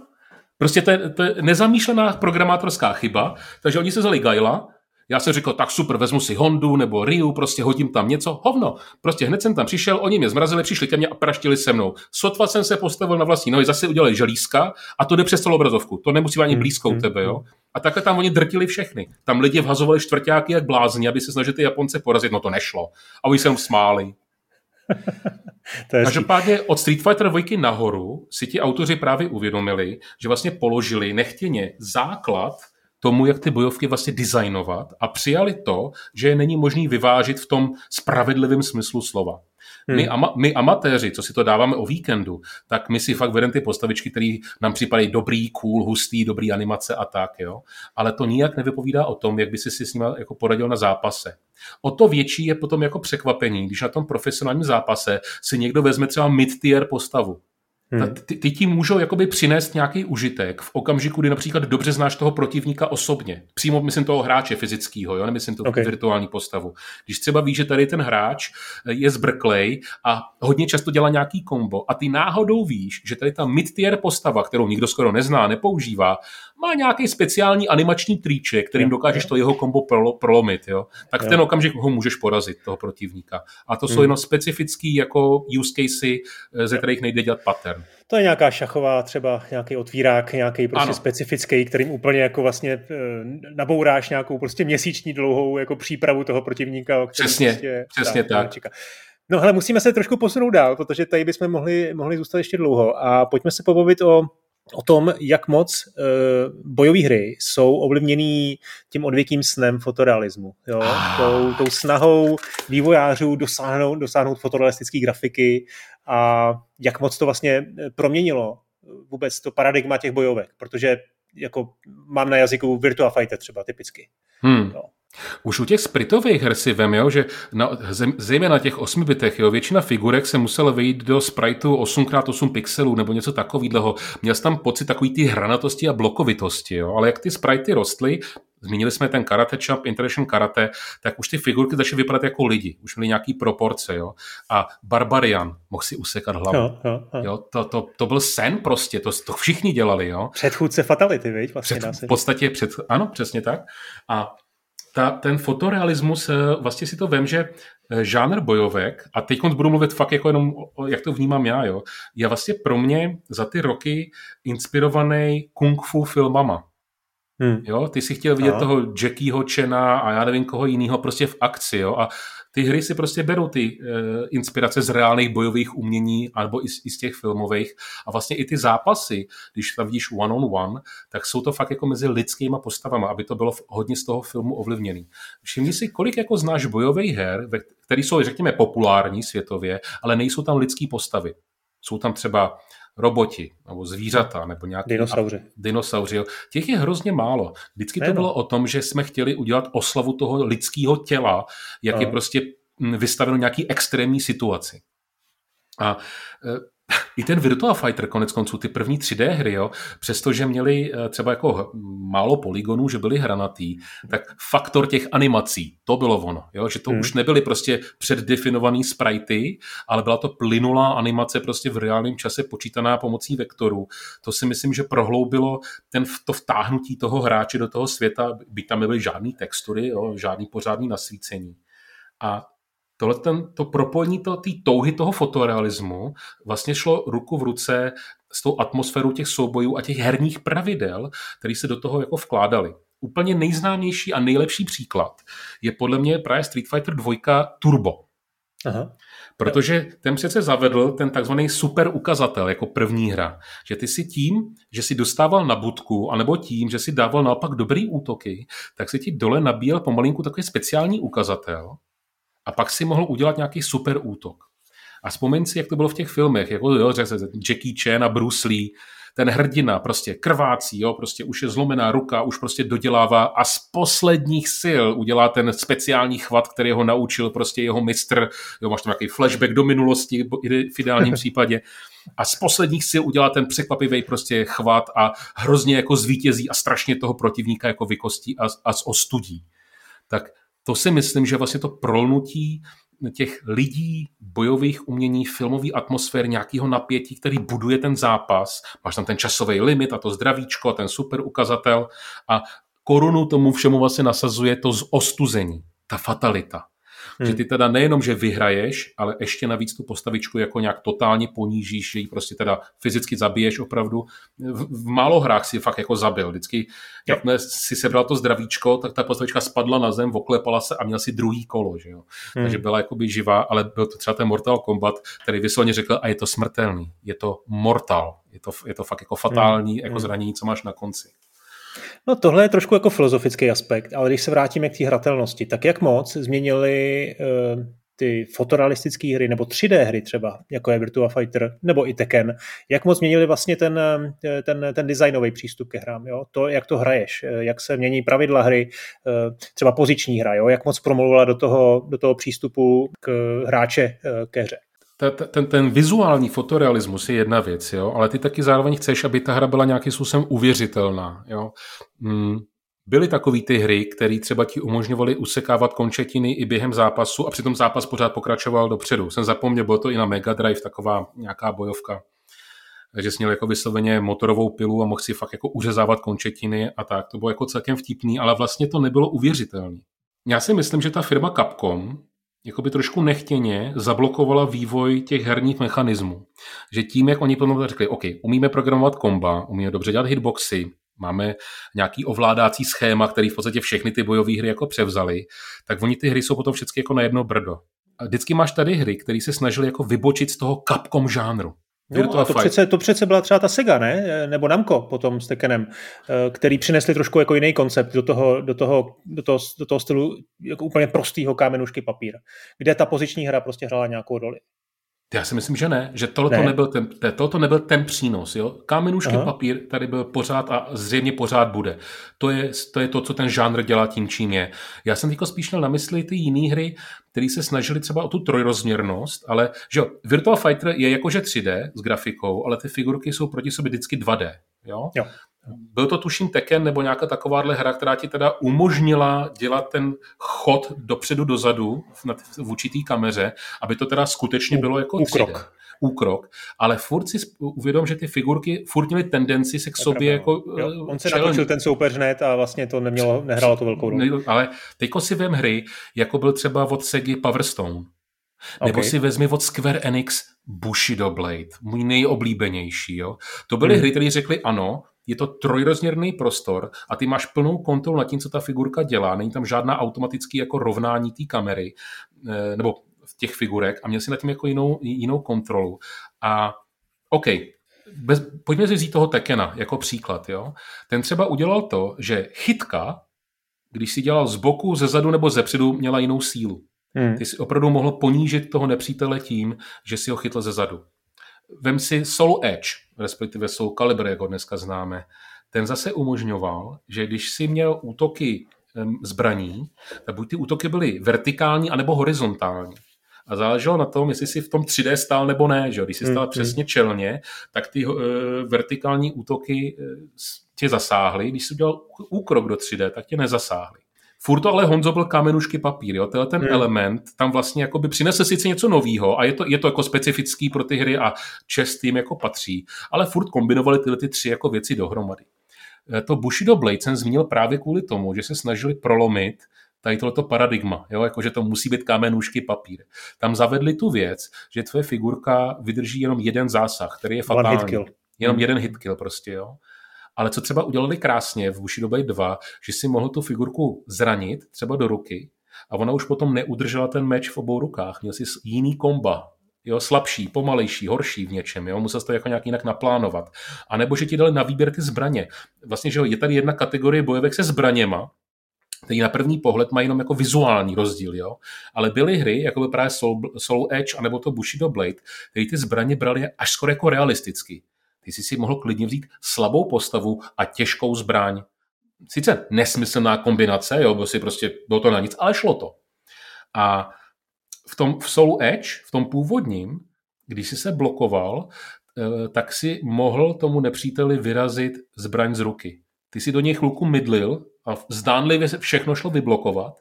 Prostě to je, to je nezamýšlená programátorská chyba, takže oni se vzali Gaila, já jsem řekl, tak super, vezmu si Hondu nebo Ryu, prostě hodím tam něco, hovno. Prostě hned jsem tam přišel, oni mě zmrazili, přišli ke mně a praštili se mnou. Sotva jsem se postavil na vlastní nohy, zase udělali želízka a to jde přes celou obrazovku. To nemusí ani blízko u hmm, tebe, jo. A takhle tam oni drtili všechny. Tam lidi vhazovali čtvrtáky jak blázni, aby se snažili ty Japonce porazit, no to nešlo. A oni se jenom smáli. <laughs> Každopádně od Street Fighter 2 nahoru si ti autoři právě uvědomili, že vlastně položili nechtěně základ tomu, jak ty bojovky vlastně designovat a přijali to, že je není možný vyvážit v tom spravedlivém smyslu slova. Hmm. My, ama, my amatéři, co si to dáváme o víkendu, tak my si fakt vedeme ty postavičky, které nám připadají dobrý, cool, hustý, dobrý animace a tak, jo. Ale to nijak nevypovídá o tom, jak by si si s nimi jako poradil na zápase. O to větší je potom jako překvapení, když na tom profesionálním zápase si někdo vezme třeba mid-tier postavu. Hmm. Ty, ty ti můžou jakoby přinést nějaký užitek v okamžiku, kdy například dobře znáš toho protivníka osobně. Přímo myslím toho hráče fyzického, jo, nemyslím tu okay. virtuální postavu. Když třeba víš, že tady ten hráč je zbrklej a hodně často dělá nějaký kombo a ty náhodou víš, že tady ta mid-tier postava, kterou nikdo skoro nezná, nepoužívá, má nějaký speciální animační triček, kterým dokážeš to jeho kombo prolomit, jo? tak v ten okamžik ho můžeš porazit, toho protivníka. A to jsou hmm. jenom specifický jako use casey, eh, ze kterých nejde dělat pattern. To je nějaká šachová, třeba nějaký otvírák, nějaký prostě ano. specifický, kterým úplně jako vlastně eh, nabouráš nějakou prostě měsíční dlouhou jako přípravu toho protivníka. Přesně, prostě, přesně tak. tak. No hele, musíme se trošku posunout dál, protože tady bychom mohli, mohli zůstat ještě dlouho a pojďme se pobavit o o tom, jak moc uh, bojové hry jsou ovlivněný tím odvěkým snem fotorealismu. Jo? Ah. Tou, tou snahou vývojářů dosáhnout, dosáhnout fotorealistické grafiky a jak moc to vlastně proměnilo vůbec to paradigma těch bojovek, protože jako mám na jazyku Virtua Fighter třeba typicky. Hmm. Jo. Už u těch spritových her si vem, jo, že na, zejména na těch 8 bitech, jo, většina figurek se musela vejít do spriteu 8x8 pixelů nebo něco takového. Měl jsem tam pocit takový ty hranatosti a blokovitosti, jo, ale jak ty spritey rostly, Zmínili jsme ten Karate Champ, International Karate, tak už ty figurky začaly vypadat jako lidi. Už měly nějaký proporce, jo. A Barbarian mohl si usekat hlavu. Jo, jo, jo. jo to, to, to, byl sen prostě, to, to všichni dělali, jo. Předchůdce Fatality, viď? Vlastně před, v podstatě před, ano, přesně tak. A ta, ten fotorealismus, eh, vlastně si to vím, že eh, žánr bojovek, a teď budu mluvit fakt jako jenom, jak to vnímám já, jo, je vlastně pro mě za ty roky inspirovaný kung fu filmama. Hmm. Jo, ty si chtěl vidět Aha. toho Jackieho Chena a já nevím koho jiného prostě v akci, jo, a ty hry si prostě berou ty uh, inspirace z reálných bojových umění nebo i, i z těch filmových a vlastně i ty zápasy, když tam vidíš one on one, tak jsou to fakt jako mezi lidskýma postavama, aby to bylo hodně z toho filmu ovlivněný. Všimni si, kolik jako znáš bojových her, které jsou, řekněme, populární světově, ale nejsou tam lidský postavy. Jsou tam třeba roboti, nebo zvířata, nebo nějaké... Dinosauři. Dinosauři. Těch je hrozně málo. Vždycky to bylo o tom, že jsme chtěli udělat oslavu toho lidského těla, jak je prostě mm, vystaveno nějaký extrémní situaci. A e, i ten Virtua Fighter, konec konců, ty první 3D hry, jo, přestože měli eh, třeba jako málo poligonů, že byly hranatý, tak faktor těch animací, to bylo ono, jo, že to hmm. už nebyly prostě předdefinovaný sprajty, ale byla to plynulá animace prostě v reálném čase počítaná pomocí vektorů. To si myslím, že prohloubilo ten, to vtáhnutí toho hráče do toho světa, by tam nebyly žádný textury, jo, žádný pořádný nasvícení. A tohle ten, to propojení té to, touhy toho fotorealismu vlastně šlo ruku v ruce s tou atmosférou těch soubojů a těch herních pravidel, které se do toho jako vkládali. Úplně nejznámější a nejlepší příklad je podle mě právě Street Fighter 2 Turbo. Aha. Protože ten přece zavedl ten takzvaný super ukazatel jako první hra. Že ty si tím, že si dostával na budku, anebo tím, že si dával naopak dobrý útoky, tak si ti dole nabíjel pomalinku takový speciální ukazatel, A pak si mohl udělat nějaký super útok. A vzpomeň si, jak to bylo v těch filmech, jako jo, Jackie Chan a Bruce Lee, ten hrdina prostě krvácí, jo, prostě už je zlomená ruka, už prostě dodělává a z posledních sil udělá ten speciální chvat, který ho naučil prostě jeho mistr, jo, máš tam nějaký flashback do minulosti v ideálním <laughs> případě a z posledních sil udělá ten překvapivý prostě chvat a hrozně jako zvítězí a strašně toho protivníka jako vykostí a, a ostudí. Tak to si myslím, že vlastně to prolnutí těch lidí, bojových umění, filmový atmosfér, nějakého napětí, který buduje ten zápas. Máš tam ten časový limit a to zdravíčko, ten super ukazatel a korunu tomu všemu vlastně nasazuje to z ostuzení, ta fatalita. Hmm. Že ty teda nejenom, že vyhraješ, ale ještě navíc tu postavičku jako nějak totálně ponížíš, že ji prostě teda fyzicky zabiješ opravdu. V, v málo hrách si fakt jako zabil. Vždycky, jak si sebral to zdravíčko, tak ta postavička spadla na zem, oklepala se a měl si druhý kolo, že jo. Hmm. Takže byla jakoby živá, ale byl to třeba ten Mortal Kombat, který vyslovně řekl, a je to smrtelný, je to mortal, je to, je to fakt jako fatální hmm. jako hmm. zranění, co máš na konci. No tohle je trošku jako filozofický aspekt, ale když se vrátíme k té hratelnosti, tak jak moc změnili uh, ty fotorealistické hry nebo 3D hry třeba, jako je Virtua Fighter nebo i Tekken, jak moc změnili vlastně ten, eh, ten, ten designový přístup ke hrám, jo? to, jak to hraješ, eh, jak se mění pravidla hry, třeba poziční hra, jo? jak moc promluvila do toho, do toho přístupu k hráče ke hře ten, ten vizuální fotorealismus je jedna věc, jo, ale ty taky zároveň chceš, aby ta hra byla nějakým způsobem uvěřitelná. Jo. Hmm. Byly takové ty hry, které třeba ti umožňovaly usekávat končetiny i během zápasu a přitom zápas pořád pokračoval dopředu. Jsem zapomněl, bylo to i na Mega Drive, taková nějaká bojovka, že jsi měl jako vysloveně motorovou pilu a mohl si fakt jako uřezávat končetiny a tak. To bylo jako celkem vtipný, ale vlastně to nebylo uvěřitelné. Já si myslím, že ta firma Capcom jakoby trošku nechtěně zablokovala vývoj těch herních mechanismů. Že tím, jak oni potom řekli, OK, umíme programovat komba, umíme dobře dělat hitboxy, máme nějaký ovládací schéma, který v podstatě všechny ty bojové hry jako převzali, tak oni ty hry jsou potom všechny jako na jedno brdo. A vždycky máš tady hry, které se snažili jako vybočit z toho Capcom žánru. No, a to, přece, to přece byla třeba ta Sega, ne? Nebo Namco potom s Tekkenem, eh, který přinesli trošku jako jiný koncept do toho, do toho, do toho, do toho stylu jako úplně prostýho kámenušky papír, kde ta poziční hra prostě hrála nějakou roli. Já si myslím, že ne, že tohle ne. nebyl ten, tohle nebyl ten přínos. Jo? Kámenušky Aha. papír tady byl pořád a zřejmě pořád bude. To je, to je to, co ten žánr dělá tím, čím je. Já jsem teď spíš měl na mysli ty jiné hry, které se snažili třeba o tu trojrozměrnost, ale že jo, Virtual Fighter je jakože 3D s grafikou, ale ty figurky jsou proti sobě vždycky 2D. Jo? Jo. Byl to tuším Tekken nebo nějaká takováhle hra, která ti teda umožnila dělat ten chod dopředu dozadu v určitý kameře, aby to teda skutečně bylo jako úkrok. 3D úkrok, ale furt si uvědom, že ty figurky furt měly tendenci se k sobě jako jo, eh, On se challenge. natočil ten soupeř hned a vlastně to nemělo, nehrálo to velkou roli. Ale teďko si vem hry, jako byl třeba od Segi Power Stone, nebo okay. si vezmi od Square Enix Bushido Blade, můj nejoblíbenější. Jo? To byly hmm. hry, které řekly ano, je to trojrozměrný prostor a ty máš plnou kontrolu nad tím, co ta figurka dělá. Není tam žádná automatický jako rovnání té kamery eh, nebo těch figurek a měl si nad tím jako jinou, jinou kontrolu. A OK, bez, pojďme si vzít toho Tekena jako příklad. Jo? Ten třeba udělal to, že chytka, když si dělal z boku, ze zadu nebo ze předu, měla jinou sílu. Hmm. Ty si opravdu mohl ponížit toho nepřítele tím, že si ho chytl ze zadu. Vem si Soul Edge, respektive Soul Calibur, jak ho dneska známe. Ten zase umožňoval, že když si měl útoky zbraní, tak buď ty útoky byly vertikální, anebo horizontální. A záleželo na tom, jestli si v tom 3D stál nebo ne. Že? Když si stál mm, přesně čelně, tak ty uh, vertikální útoky uh, tě zasáhly. Když jsi udělal úkrok do 3D, tak tě nezasáhly. Furt to ale Honzo byl kamenušky papír, jo? Tenhle ten hmm. element tam vlastně jako by přinese sice něco nového a je to, je to jako specifický pro ty hry a čest tým jako patří, ale furt kombinovali tyhle ty tři jako věci dohromady. Eh, to Bushido Blade jsem zmínil právě kvůli tomu, že se snažili prolomit tady tohleto paradigma, jo? Jako, že to musí být kamenůžky papír. Tam zavedli tu věc, že tvoje figurka vydrží jenom jeden zásah, který je fatální. One hit kill. Jenom hmm. jeden hit kill prostě, jo. Ale co třeba udělali krásně v Bushido Blade 2, že si mohl tu figurku zranit třeba do ruky a ona už potom neudržela ten meč v obou rukách. Měl si jiný komba, jo, slabší, pomalejší, horší v něčem, jo, musel to jako nějak jinak naplánovat. A nebo že ti dali na výběr ty zbraně. Vlastně, že jo, je tady jedna kategorie bojovek se zbraněma, který na první pohled mají jenom jako vizuální rozdíl, jo? ale byly hry, jako by právě Soul, Soul Edge anebo to Bushido Blade, které ty zbraně brali až skoro jako realisticky. Ty jsi si mohl klidně vzít slabou postavu a těžkou zbraň. Sice nesmyslná kombinace, jo, bylo, si prostě, bylo to na nic, ale šlo to. A v tom v Soul Edge, v tom původním, když jsi se blokoval, eh, tak si mohl tomu nepříteli vyrazit zbraň z ruky. Ty si do něj chvilku mydlil a zdánlivě všechno šlo vyblokovat,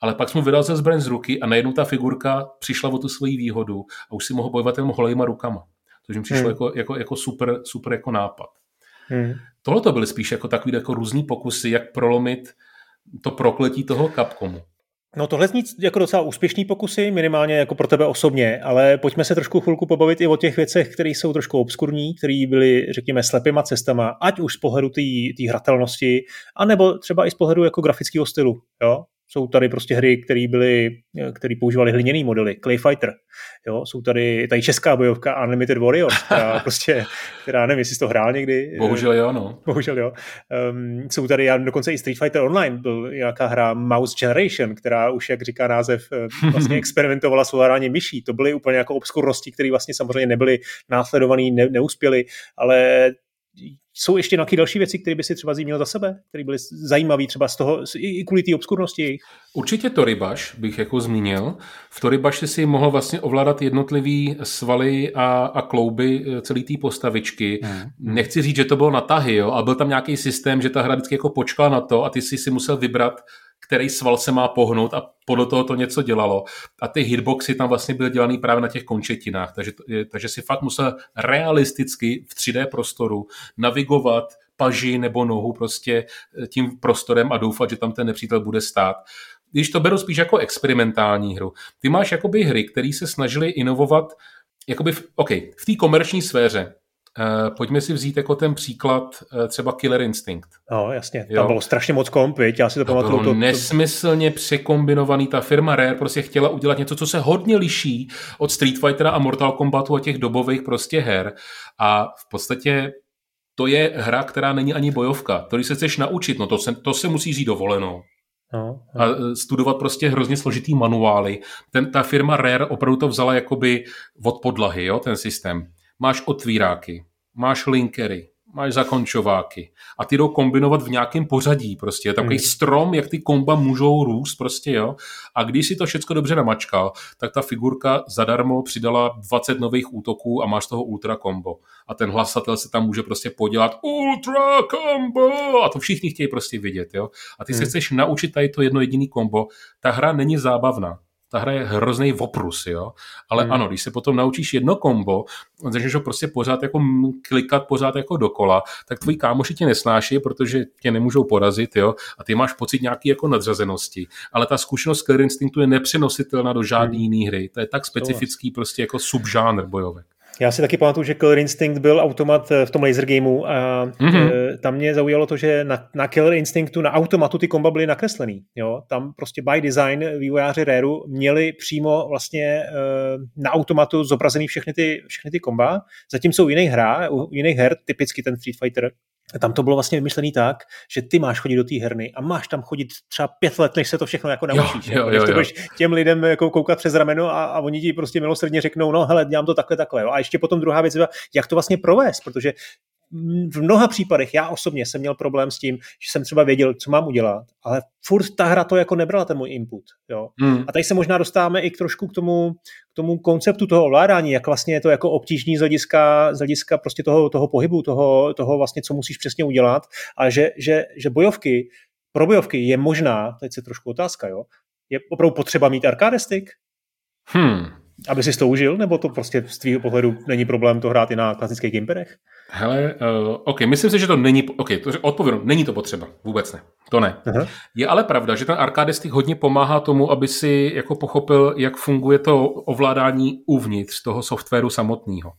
ale pak jsme vyrazil zbraň z ruky a najednou ta figurka přišla o tu svoji výhodu a už si mohl bojovat jenom holejma rukama. Což mi přišlo hmm. jako, jako, jako super, super jako nápad. Hmm. Tohle to byly spíš jako takový jako různý pokusy, jak prolomit to prokletí toho Capcomu. No tohle zní jako docela úspěšný pokusy, minimálně jako pro tebe osobně, ale pojďme se trošku chvilku pobavit i o těch věcech, které jsou trošku obskurní, které byly, řekněme, slepýma cestama, ať už z pohledu té hratelnosti, anebo třeba i z pohledu jako grafického stylu. Jo? Jsou tady prostě hry, které byly, které používaly hliněný modely, Clay Fighter. Jo, jsou tady, tady česká bojovka Unlimited Warriors, která <laughs> prostě, která nevím, jestli jsi to hrál někdy. Bohužel jo, no. <laughs> Bohužel jo. Um, jsou tady, já dokonce i Street Fighter Online byl nějaká hra Mouse Generation, která už, jak říká název, eh, vlastně <laughs> experimentovala s ovládáním myší. To byly úplně jako obskurnosti, které vlastně samozřejmě nebyly následované, ne, neuspěly, ale jsou ještě nějaké další věci, které by si třeba zmínil za sebe, které byly zajímavé třeba z toho, i kvůli té obskurnosti Určitě Toribaš bych jako zmínil. V Toribaši si mohl vlastně ovládat jednotlivý svaly a, a klouby eh, celé té postavičky. Hmm. Nechci říct, že to bylo na tahy, jo, a byl tam nějaký systém, že ta hra vždycky jako počkala na to a ty si si musel vybrat, který sval se má pohnout a podle toho to něco dělalo. A ty hitboxy tam vlastně byly dělané právě na těch končetinách, takže, takže si fakt musel realisticky v 3D prostoru navigovat paži nebo nohu prostě eh, tím prostorem a doufat, že tam ten nepřítel bude stát. Když to beru spíš jako experimentální hru, ty máš jakoby hry, které se snažily inovovat jakoby v, okay, v té komerční sféře, pojďme si vzít jako ten příklad uh, třeba Killer Instinct. No, jasně. Tam jo. bylo strašně moc komp, viď? já si to, to pamatuju. Bylo to, nesmyslně překombinovaný. Ta firma Rare prostě chtěla udělat něco, co se hodně liší od Street Fightera a Mortal Kombatu a těch dobových prostě her. A v podstatě to je hra, která není ani bojovka. To, když se chceš naučit, no to se, to se musí říct dovolenou. No, no. A e, studovat prostě hrozně složitý manuály. Ten, ta firma Rare opravdu to vzala jakoby od podlahy, jo, ten systém. Máš otvíráky, máš linkery, máš zakončováky a ty jdou kombinovat v nějakém pořadí prostě. Je takový hmm. strom, jak ty komba můžou růst prostě, jo. A když si to všechno dobře namačkal, tak ta figurka zadarmo přidala 20 nových útoků a máš toho ultra kombo. A ten hlasatel se tam může prostě podělat ultra kombo a to všichni chtějí prostě vidět, jo. A ty hmm. se chceš naučit tady to jedno jediný kombo. Ta hra není zábavná ta hra je hrozný voprus, jo. Ale hmm. ano, když se potom naučíš jedno kombo, začneš ho prostě pořád jako klikat pořád jako dokola, tak tvoji kámoši tě nesnáší, protože tě nemůžou porazit, jo. A ty máš pocit nějaký jako nadřazenosti. Ale ta zkušenost Killer Instinctu je nepřenositelná do žádné hmm. jiné hry. To je tak specifický prostě jako subžánr bojovek. Já si taky pamatuju, že Killer Instinct byl automat eh, v tom laser gameu a mm-hmm. tam mě zaujalo to, že na, na Killer Instinctu na automatu ty komba byly nakreslený. Jo? Tam prostě by design vývojáři Rareu měli přímo vlastně eh, na automatu zobrazený všechny ty, všechny ty komba, zatímco u jiných, hra, u jiných her, typicky ten Street Fighter, tam to bylo vlastně vymyšlený tak, že ty máš chodit do té herny a máš tam chodit třeba pět let, než se to všechno jako naučíš. Jo, jo, jo, jo. budeš těm lidem jako koukat přes rameno a, a oni ti prostě milosrdně řeknou, no hele, dělám to takhle, takhle. Jo. A ještě potom druhá věc, jak to vlastně provést, protože v mnoha případech já osobně jsem měl problém s tím, že jsem třeba věděl, co mám udělat, ale furt ta hra to jako nebrala ten můj input. Jo? Hmm. A tady se možná dostáváme i k trošku k tomu, k tomu konceptu toho ovládání, jak vlastně je to jako obtížný z hlediska, z hlediska prostě toho, toho pohybu, toho, toho vlastně, co musíš přesně udělat a že, že, že bojovky, pro bojovky je možná, teď se trošku otázka, jo, je opravdu potřeba mít arcade stick? Hmm. Aby si to užil, nebo to prostě z tvého pohledu není problém to hrát i na klasických gimperech? Hele, uh, OK, myslím si, že to není, OK, to, odpovím, není to potřeba, vůbec ne, to ne. Aha. Je ale pravda, že ten arcade stick hodně pomáhá tomu, aby si jako pochopil, jak funguje to ovládání uvnitř toho softwaru samotného.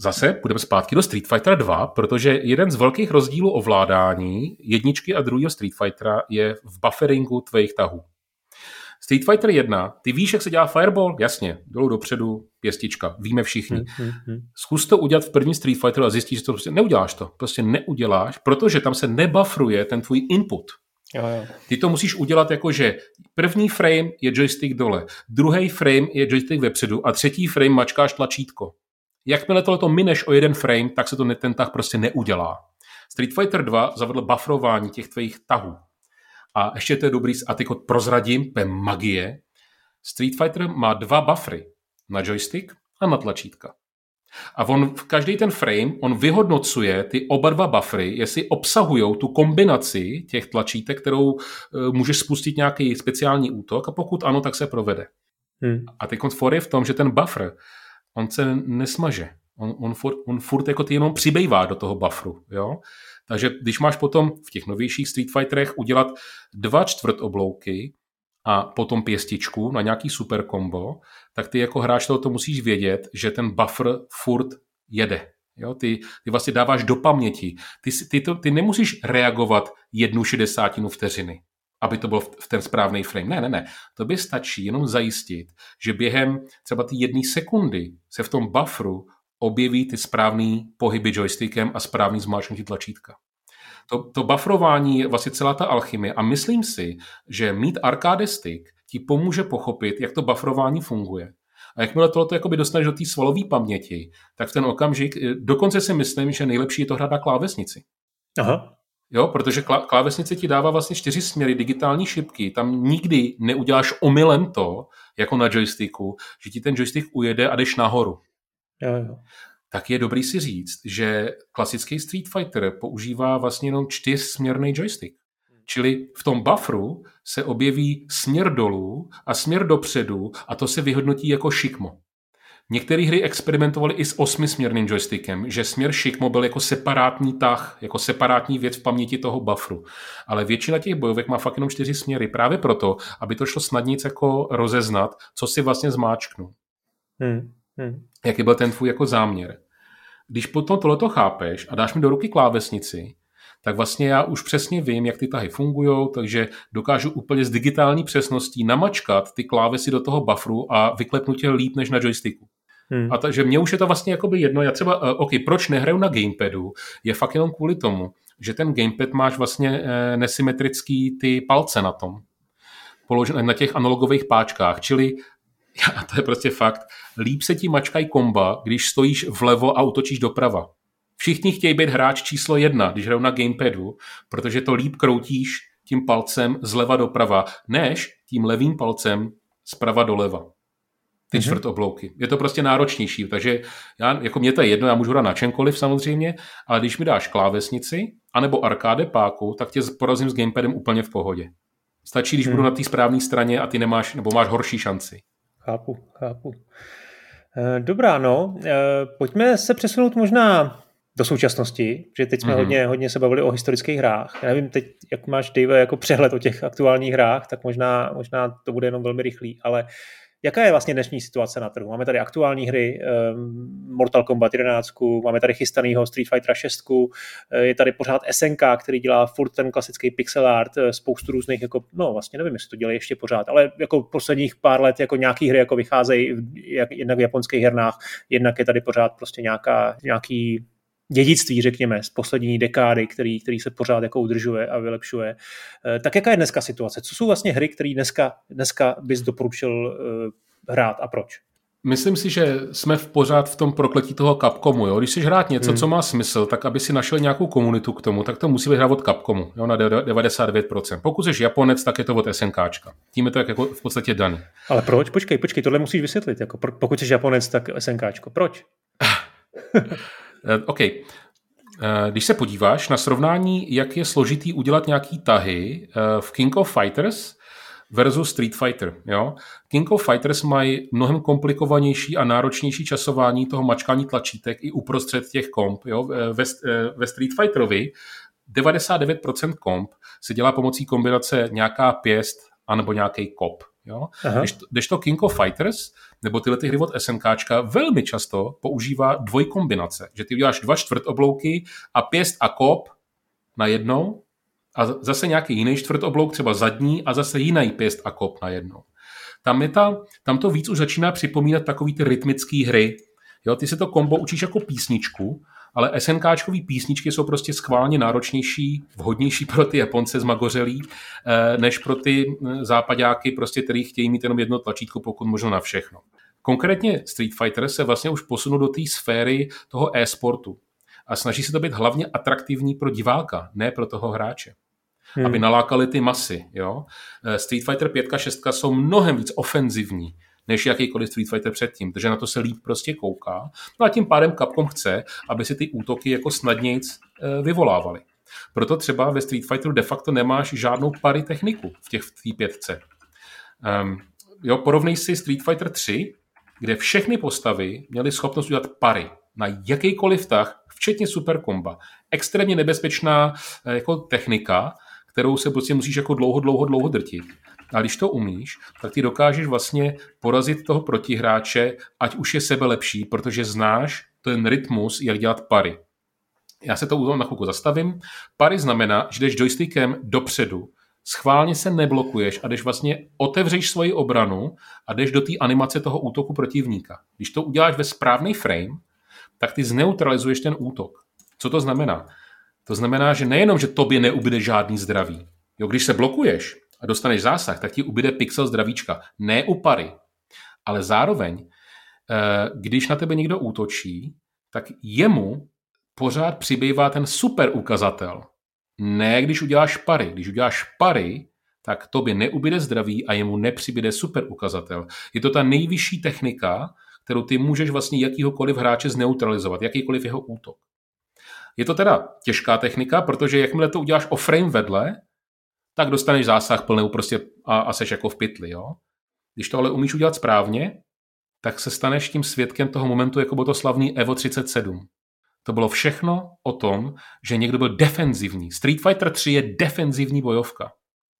Zase půjdeme zpátky do Street Fighter 2, protože jeden z velkých rozdílů ovládání jedničky a druhého Street Fightera je v bufferingu tvých tahů. Street Fighter 1, ty víš, jak se dělá fireball? Jasně, dolů dopředu, pěstička, víme všichni. Hmm, hmm. Zkus to udělat v první Street Fighter a zjistíš, že to prostě neuděláš to. Prostě neuděláš, protože tam se nebafruje ten tvůj input. Jo, jo. Ty to musíš udělat jako, že první frame je joystick dole, druhý frame je joystick vepředu a třetí frame mačkáš tlačítko. Jakmile tohle mineš o jeden frame, tak se to ten tah prostě neudělá. Street Fighter 2 zavedl buffrování těch tvých tahů. A ještě to je dobrý, a teď prozradím, to je magie. Street Fighter má dva buffery na joystick a na tlačítka. A on v každý ten frame, on vyhodnocuje ty oba dva buffery, jestli obsahují tu kombinaci těch tlačítek, kterou uh, můžeš spustit nějaký speciální útok a pokud ano, tak se provede. Hmm. A teď for je v tom, že ten buffer, on se nesmaže. On, on, furt, on furt jako ty jenom přibývá do toho bufferu. Jo? Takže když máš potom v těch novějších Street Fighterech udělat dva čtvrt oblouky, a potom pěstičku na nějaký super kombo, tak ty jako hráč to musíš vědět, že ten buffer furt jede. Jo, ty, ty vlastně dáváš do paměti. Ty, ty, to, ty nemusíš reagovat jednu šedesátinu vteřiny, aby to byl v ten správný frame. Ne, ne, ne. To by stačí jenom zajistit, že během třeba ty jedné sekundy se v tom bufferu objeví ty správné pohyby joystickem a správný zmáčknutí tlačítka. To, to bufrování je vlastně celá ta alchymie a myslím si, že mít arcade stick ti pomůže pochopit, jak to bufrování funguje. A jakmile tohle jakoby dostaneš do té svalové paměti, tak v ten okamžik, eh, dokonce si myslím, že nejlepší je to hrát na klávesnici. Aha. Jo, protože klávesnice ti dává vlastně čtyři směry digitální šipky. Tam nikdy neuděláš omylem to, jako na joysticku, že ti ten joystick ujede a jdeš nahoru. Jo, jo tak je dobrý si říct, že klasický Street Fighter používá vlastně jenom čtyřsměrný joystick. Čili v tom bufferu se objeví směr dolů a směr dopředu a to se vyhodnotí jako šikmo. Některé hry experimentovaly i s osmisměrným joystickem, že směr šikmo byl jako separátní tah, jako separátní věc v paměti toho bufferu. Ale většina těch bojovek má fakt jenom čtyři směry, právě proto, aby to šlo snadnic jako rozeznat, co si vlastně zmáčknu. Hmm. Hmm. Jaký byl ten tvůj jako záměr? Když potom tohleto chápeš a dáš mi do ruky klávesnici, tak vlastně já už přesně vím, jak ty tahy fungují, takže dokážu úplně s digitální přesností namačkat ty klávesy do toho bufferu a vyklepnu tě líp než na joysticku. Hmm. A takže mně už je to vlastně jakoby jedno. Já třeba, uh, OK, proč nehraju na gamepadu, je fakt jenom kvůli tomu, že ten gamepad máš vlastně uh, nesymetrický ty palce na tom, položené na těch analogových páčkách, čili <laughs> a to je prostě fakt, líp se ti mačkají komba, když stojíš vlevo a utočíš doprava. Všichni chtějí být hráč číslo jedna, když hrajou na gamepadu, protože to líp kroutíš tím palcem zleva doprava, než tím levým palcem zprava doleva. Ty mm-hmm. čtvrt oblouky. Je to prostě náročnější, takže já, jako mě to je jedno, já můžu hrát na čemkoliv samozřejmě, ale když mi dáš klávesnici anebo arkáde páku, tak tě porazím s gamepadem úplně v pohodě. Stačí, když mm. budu na té správné straně a ty nemáš, nebo máš horší šanci. Chápu, chápu. Eh, dobrá, no, eh, pojďme se přesunout možná do současnosti, že teď jsme mm-hmm. hodně, hodně se bavili o historických hrách. Já nevím teď, jak máš, Dave, jako přehled o těch aktuálních hrách, tak možná, možná to bude jenom velmi rychlý, ale Jaká je vlastně dnešní situace na trhu? Máme tady aktuální hry, um, Mortal Kombat 11, máme tady chystanýho Street Fighter 6, eh, je tady pořád SNK, který dělá furt ten klasický pixel art, eh, spoustu různých, jako, no vlastně nevím, jestli to dělají ještě pořád, ale jako posledních pár let jako nějaký hry jako vycházejí jak, jednak v japonských hernách, jednak je tady pořád prostě nějaká, nějaký dědictví, řekněme, z poslední dekády, který, který se pořád jako udržuje a vylepšuje. Eh, tak jaká je dneska situace? Co jsou vlastně hry, které dneska, dneska bys doporučil eh, hrát a proč? Myslím si, že jsme v pořád v tom prokletí toho Capcomu. Jo? Když si hrát něco, hmm. co má smysl, tak aby si našel nějakou komunitu k tomu, tak to musí být hrát od Capcomu jo? na 99%. Pokud jsi Japonec, tak je to od SNKčka. Tím je to jako v podstatě daný. Ale proč? Počkej, počkej, tohle musíš vysvětlit. Jako, pokud jsi Japonec, tak SNKčko. Proč? <laughs> Eh, OK. Eh, když se podíváš na srovnání, jak je složitý udělat nějaký tahy eh, v King of Fighters versus Street Fighter. Jo? King of Fighters mají mnohem komplikovanější a náročnější časování toho mačkání tlačítek i uprostřed těch komp. Jo? Ve, ve Street Fighterovi 99% komp se dělá pomocí kombinace nějaká pěst anebo nějaký kop. Jo? Když, to, když to King of Fighters nebo tyhle ty hry od SNKčka velmi často používá dvojkombinace, že ty uděláš dva čtvrt oblouky a pěst a kop na jednou a zase nějaký jiný čtvrt oblouk, třeba zadní a zase jiný pěst a kop na jednou. Tam, je ta, tam to víc už začíná připomínat takový ty rytmické hry. Jo, ty se to kombo učíš jako písničku ale SNKčkový písničky jsou prostě schválně náročnější, vhodnější pro ty Japonce zmagořelí, eh, než pro ty eh, západáky, prostě, který chtějí mít jenom jedno tlačítko, pokud možno na všechno. Konkrétně Street Fighter se vlastně už posunul do té sféry toho e-sportu a snaží se to být hlavně atraktivní pro diváka, ne pro toho hráče. Hmm. Aby nalákali ty masy. Jo? Eh, Street Fighter 5 a 6 jsou mnohem víc ofenzivní než jakýkoliv Street Fighter předtím, protože na to se líp prostě kouká. No a tím pádem Capcom chce, aby si ty útoky jako snadnějc eh, vyvolávaly. Proto třeba ve Street Fighteru de facto nemáš žádnou pary techniku v těch v té pětce. Um, jo, porovnej si Street Fighter 3, kde všechny postavy měly schopnost udělat pary na jakýkoliv tah, včetně superkomba. Extrémně nebezpečná eh, jako technika, kterou se prostě musíš jako dlouho, dlouho, dlouho drtit. A když to umíš, tak ty dokážeš vlastně porazit toho protihráče, ať už je sebe lepší, protože znáš ten rytmus, jak dělat pary. Já se to na chvilku zastavím. Pary znamená, že jdeš joystickem dopředu, schválně se neblokuješ a jdeš vlastně otevřeš svoji obranu a jdeš do té animace toho útoku protivníka. Když to uděláš ve správný frame, tak ty zneutralizuješ ten útok. Co to znamená? To znamená, že nejenom, že tobě neubyde žádný zdraví. Jo, když se blokuješ a dostaneš zásah, tak ti ubyde pixel zdravíčka. Ne u pary. Ale zároveň, eh, když na tebe někdo útočí, tak jemu pořád přibývá ten super ukazatel. Ne, když uděláš pary. Když uděláš pary, tak tobě neubyde zdraví a jemu nepřibyde super ukazatel. Je to ta nejvyšší technika, kterou ty můžeš vlastně jakýhokoliv hráče zneutralizovat, jakýkoliv jeho útok. Je to teda těžká technika, protože jakmile to uděláš o frame vedle, tak dostaneš zásah plnou prostě a, a seš jako v pytli. Jo? Když to ale umíš udělat správně, tak se staneš tím svědkem toho momentu, jako bylo to slavný Evo 37. To bylo všechno o tom, že někdo byl defenzivní. Street Fighter 3 je defenzivní bojovka.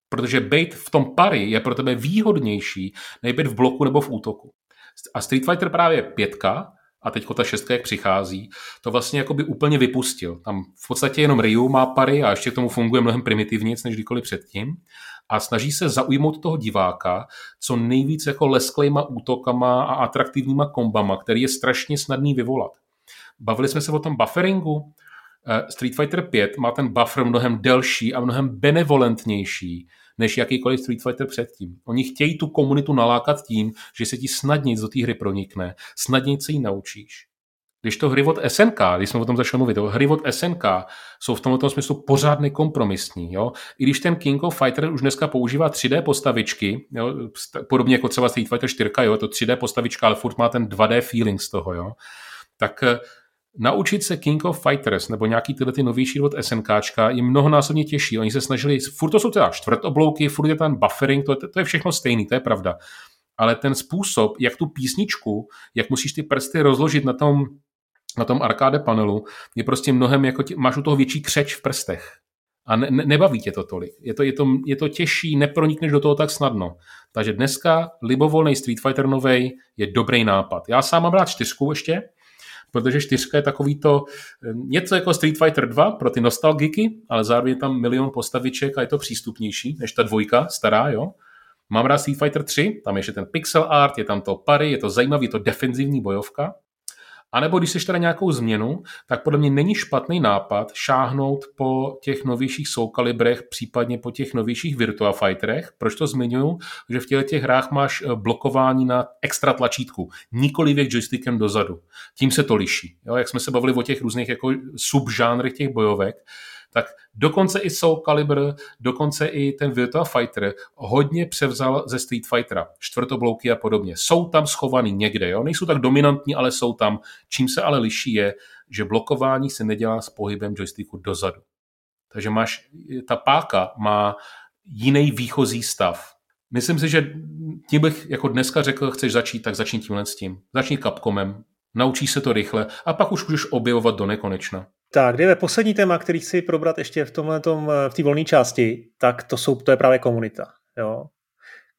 Protože být v tom pary je pro tebe výhodnější, než být v bloku nebo v útoku. A Street Fighter právě pětka a teď ta šestka, jak přichází, to vlastně jako by úplně vypustil. Tam v podstatě jenom Ryu má pary a ještě k tomu funguje mnohem primitivnějc než kdykoliv předtím a snaží se zaujmout toho diváka co nejvíc jako lesklejma útokama a atraktivníma kombama, který je strašně snadný vyvolat. Bavili jsme se o tom bufferingu. Eh, Street Fighter 5 má ten buffer mnohem delší a mnohem benevolentnější než jakýkoliv Street Fighter předtím. Oni chtějí tu komunitu nalákat tím, že se ti snadněji do té hry pronikne, snadněji se ji naučíš. Když to hry od SNK, když jsme o tom začali mluvit, hry od SNK jsou v tomto smyslu pořád nekompromisní. Jo? I když ten King of Fighter už dneska používá 3D postavičky, jo? podobně jako třeba Street Fighter 4, jo? to 3D postavička, ale furt má ten 2D feeling z toho, jo? tak eh, naučit se King of Fighters nebo nějaký tyhle ty novější od SNKčka je mnohonásobně těžší. Oni se snažili, furt to jsou teda čtvrtoblouky, furt je ten buffering, to, to je všechno stejný, to je pravda. Ale ten způsob, jak tu písničku, jak musíš ty prsty rozložit na tom, na tom arkáde panelu, je prostě mnohem, jako tě, máš u toho větší křeč v prstech. A ne, ne, nebaví tě to tolik. Je to, je, to, je to těžší, nepronikneš do toho tak snadno. Takže dneska libovolný Street Fighter novej je dobrý nápad. Já sám mám rád čtyřku ještě, protože čtyřka je takový to eh, něco jako Street Fighter 2 pro ty nostalgiky, ale zároveň je tam milion postaviček a je to přístupnější než ta dvojka stará, jo. Mám rád Street Fighter 3, tam je ještě ten pixel art, je tam to pary, je to zajímavý, je to defenzivní bojovka. A nebo když chceš teda nějakou změnu, tak podle mě není špatný nápad šáhnout po těch novějších Soul Calibrech, případně po těch novějších Virtua Fighterech. Proč to zmiňuji? Že v těchto těch hrách máš eh, blokování na extra tlačítku, nikoli věk joystickem dozadu. Tím se to liší. Jo? Jak jsme se bavili o těch různých jako subžánrech těch bojovek, tak dokonce i Soul Calibur, dokonce i ten Virtua Fighter hodně převzal ze Street Fightera, čtvrtoblouky a podobně. Jsou tam schovaný někde, jo? nejsou tak dominantní, ale jsou tam. Čím se ale liší je, že blokování se nedělá s pohybem joysticku dozadu. Takže máš, ta páka má jiný výchozí stav. Myslím si, že tím bych jako dneska řekl, chceš začít, tak začni tímhle s tím. Začni Capcomem, naučí se to rychle a pak už můžeš objevovat do nekonečna. Tak, jdeme poslední téma, který chci probrat ještě v tomhle v té volné části, tak to, jsou, to je právě komunita. Jo?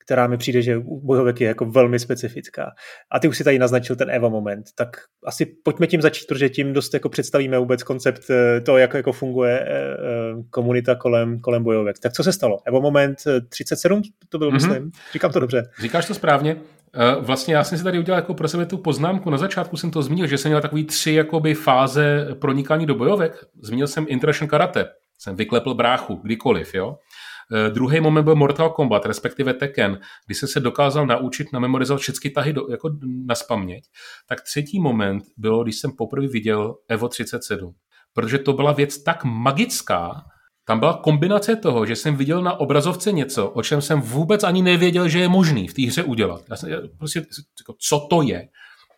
která mi přijde, že u bojovek je jako velmi specifická. A ty už si tady naznačil ten Eva moment, tak asi pojďme tím začít, protože tím dost jako představíme vůbec koncept eh, to, jak jako funguje eh, eh, komunita kolem, kolem bojovek. Tak co se stalo? Evo moment 37 to byl, mm-hmm. myslím. Říkám to dobře. Říkáš to správně. Eh, vlastně já jsem si tady udělal jako pro sebe tu poznámku. Na začátku jsem to zmínil, že jsem měl takový tři jakoby, fáze pronikání do bojovek. Zmínil jsem International Karate. Jsem vyklepl bráchu, kdykoliv, jo. Uh, druhý moment byl Mortal Kombat, respektive Tekken, kdy jsem se dokázal naučit na memorizovat všechny tahy do, jako na spaměť. Tak třetí moment bylo, když jsem poprvé viděl Evo 37. Protože to byla věc tak magická, tam byla kombinace toho, že jsem viděl na obrazovce něco, o čem jsem vůbec ani nevěděl, že je možný v té hře udělat. Já jsem prostě, jako, co to je?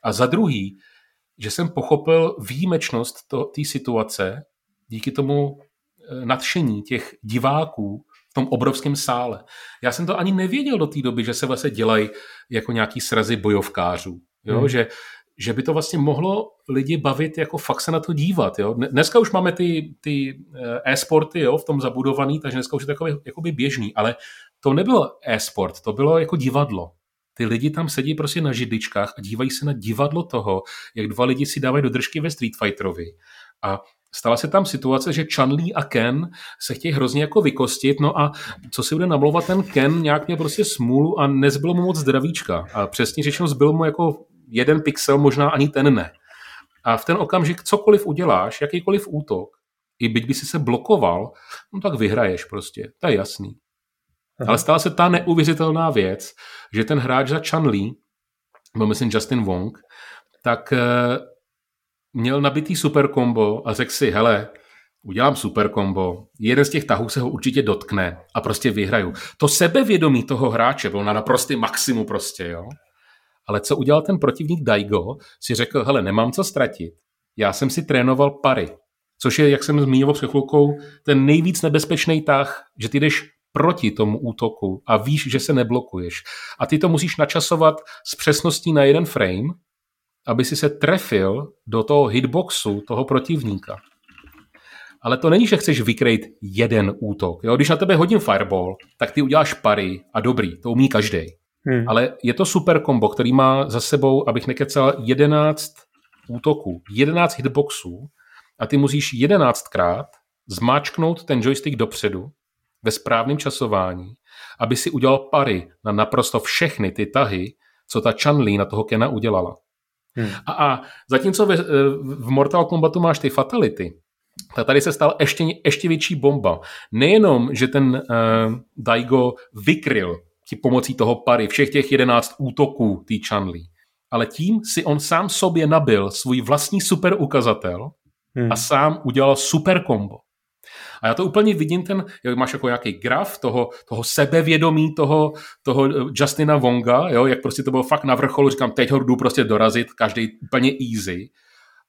A za druhý, že jsem pochopil výjimečnost té situace díky tomu eh, nadšení těch diváků v tom obrovském sále. Já jsem to ani nevěděl do té doby, že se vlastně dělají jako nějaký srazy bojovkářů. Jo? Hmm. Že že by to vlastně mohlo lidi bavit, jako fakt se na to dívat. Jo? Dneska už máme ty, ty eh, e-sporty jo, v tom zabudovaný, takže dneska už je takový, jakoby běžný, ale to nebylo e-sport, to bylo jako divadlo. Ty lidi tam sedí prostě na židličkách a dívají se na divadlo toho, jak dva lidi si dávají do držky ve Street Fighterovi. A stala se tam situace, že Li a Ken se chtějí hrozně jako vykostit, no a co si bude namlouvat ten Ken, nějak měl prostě smůlu a nezbylo mu moc zdravíčka. A přesně řečeno, zbyl mu jako jeden pixel, možná ani ten ne. A v ten okamžik cokoliv uděláš, jakýkoliv útok, i byť by si se blokoval, no tak vyhraješ prostě, to je jasný. Aha. Ale stala se ta neuvěřitelná věc, že ten hráč za Chan Li, byl myslím Justin Wong, tak e, měl nabitý super combo a řekl si, hele, udělám super combo, jeden z těch tahů se ho určitě dotkne a prostě vyhraju. To sebevědomí toho hráče bylo na naprostý maximu prostě, jo. Ale co udělal ten protivník Daigo, si řekl, hele, nemám co ztratit. Já jsem si trénoval pary, což je, jak jsem zmínil před chvilkou, ten nejvíc nebezpečný tah, že ty jdeš proti tomu útoku a víš, že se neblokuješ. A ty to musíš načasovat s přesností na jeden frame, aby si se trefil do toho hitboxu toho protivníka. Ale to není, že chceš vykrejt jeden útok. Jo? Když na tebe hodím fireball, tak ty uděláš pary a dobrý, to umí každý. Hmm. Ale je to super kombo, který má za sebou, abych nekecal, 11 útoků, 11 hitboxů a ty musíš 11krát zmáčknout ten joystick dopředu ve správném časování, aby si udělal pary na naprosto všechny ty tahy, co ta Chun-Li na toho Kena udělala. Hmm. A, a zatímco v, v Mortal Kombatu máš ty fatality, tak tady se stala ještě, ještě větší bomba. Nejenom, že ten uh, Daigo vykryl pomocí toho pary všech těch jedenáct útoků té Chanli. Ale tím si on sám sobě nabil svůj vlastní super ukazatel hmm. a sám udělal super kombo. A já to úplně vidím, ten, jak máš jako nějaký graf toho, toho sebevědomí toho, toho eh, Justina Wonga, jo, jak prostě to bylo fakt na vrcholu, říkám, teď ho jdu prostě dorazit, každý úplně easy.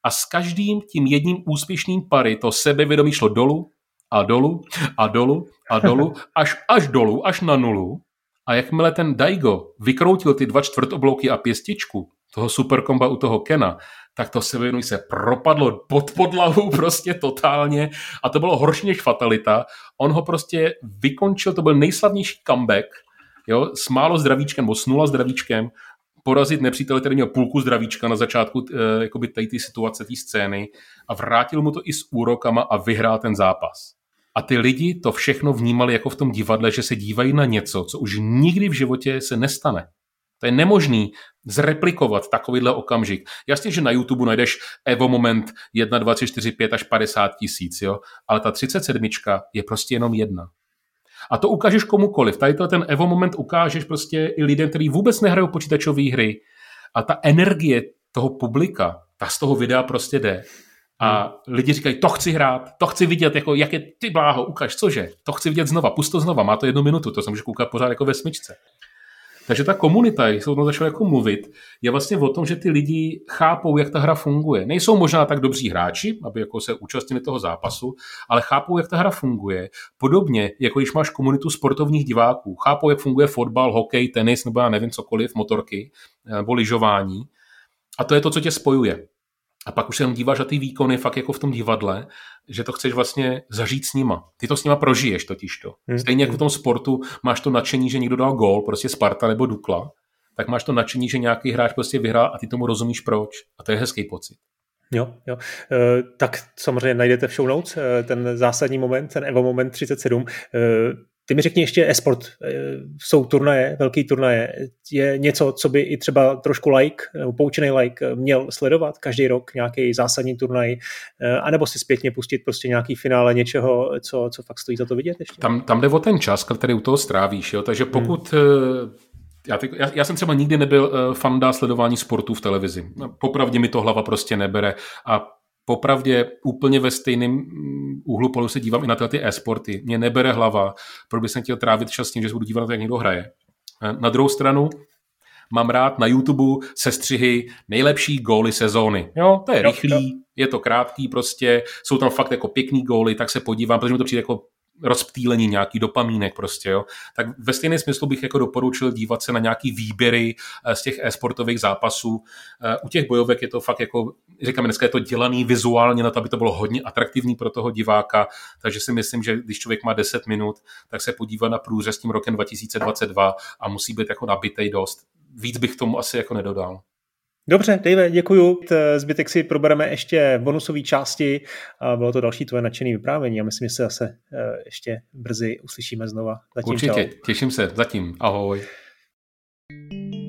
A s každým tím jedním úspěšným pary to sebevědomí šlo dolů a dolů a dolů a dolů, až, až dolů, až na nulu. A jakmile ten Daigo vykroutil ty dva čtvrtoblouky a pěstičku toho superkomba u toho Kena, tak to se se propadlo pod podlahu <laughs> prostě totálně a to bylo horší než fatalita. On ho prostě vykončil, to byl nejslavnější comeback, jo, s málo zdravíčkem, nebo s nula zdravíčkem, porazit nepřítele, který měl půlku zdravíčka na začátku e, jakoby té situace, té scény a vrátil mu to i s úrokama a vyhrál ten zápas. A ty lidi to všechno vnímali jako v tom divadle, že se dívají na něco, co už nikdy v životě se nestane. To je nemožný zreplikovat takovýhle okamžik. Jasně, že na YouTube najdeš Evo moment 1, 2, 3, 4, 5 až 50 tisíc, jo? ale ta 37 je prostě jenom jedna. A to ukážeš komukoliv. Tady ten Evo moment ukážeš prostě i lidem, kteří vůbec nehrajou počítačové hry. A ta energie toho publika, ta z toho videa prostě jde. A hmm. lidi říkají, to chci hrát, to chci vidět, jako jak je ty bláho, ukaž, cože, to chci vidět znova, pust to znova, má to jednu minutu, to se může koukat pořád jako ve smyčce. Takže ta komunita, jak se o tom začalo jako mluvit, je vlastně o tom, že ty lidi chápou, jak ta hra funguje. Nejsou možná tak dobří hráči, aby jako se účastnili toho zápasu, ale chápou, jak ta hra funguje. Podobně, jako když máš komunitu sportovních diváků, chápou, jak funguje fotbal, hokej, tenis nebo já nevím cokoliv, motorky nebo lyžování. A to je to, co tě spojuje. A pak už se jenom díváš na ty výkony fakt jako v tom divadle, že to chceš vlastně zažít s nima. Ty to s nima prožiješ totiž to. Hmm. Stejně jako v tom sportu máš to nadšení, že někdo dal gól, prostě Sparta nebo Dukla, tak máš to nadšení, že nějaký hráč prostě vyhrál a ty tomu rozumíš proč. A to je hezký pocit. Jo, jo. E, tak samozřejmě najdete v show notes e, ten zásadní moment, ten Evo moment 37. E, ty mi řekni ještě e-sport. Eh, jsou turnaje, velký turnaje. Je něco, co by i třeba trošku like, nebo poučený like měl sledovat každý rok, nějaký zásadní turnaj, eh, anebo si zpětně pustit prostě nějaký finále něčeho, co, co fakt stojí za to vidět ještě? Tam, tam jde o ten čas, který u toho strávíš. Jo? Takže pokud hmm já, ty, já, já jsem třeba nikdy nebyl uh, fanda sledování sportu v televizi. Popravdě mi to hlava prostě nebere a popravdě úplně ve stejném mm, úhlu polu se dívám i na ty e-sporty. Mě nebere hlava, proč bych jsem chtěl trávit čas tím, že se budu dívat na to, jak někdo hraje. Na druhou stranu, mám rád na YouTube sestřihy nejlepší góly sezóny. Jo, to je rychlý, je to krátký prostě, jsou tam fakt jako pěkný góly, tak se podívám, protože mi to přijde jako rozptýlení, nějaký dopamínek prostě, jo. Tak ve stejném smyslu bych jako doporučil dívat se na nějaký výběry eh, z těch e-sportových zápasů. Eh, u těch bojovek je to fakt jako, říkáme dneska je to dělaný vizuálně na to, aby to bylo hodně atraktivní pro toho diváka, takže si myslím, že když člověk má 10 minut, tak se podívá na průřez tím rokem 2022 a musí být jako nabitej dost. Víc bych tomu asi jako nedodal. Dobře, Dave, děkuju. Zbytek si probereme ještě v bonusové části. A bylo to další tvoje nadšené vyprávění a myslím, že se zase eh, ještě brzy uslyšíme znova. Zatím Určitě, čau. těším se. Zatím. Ahoj. thank you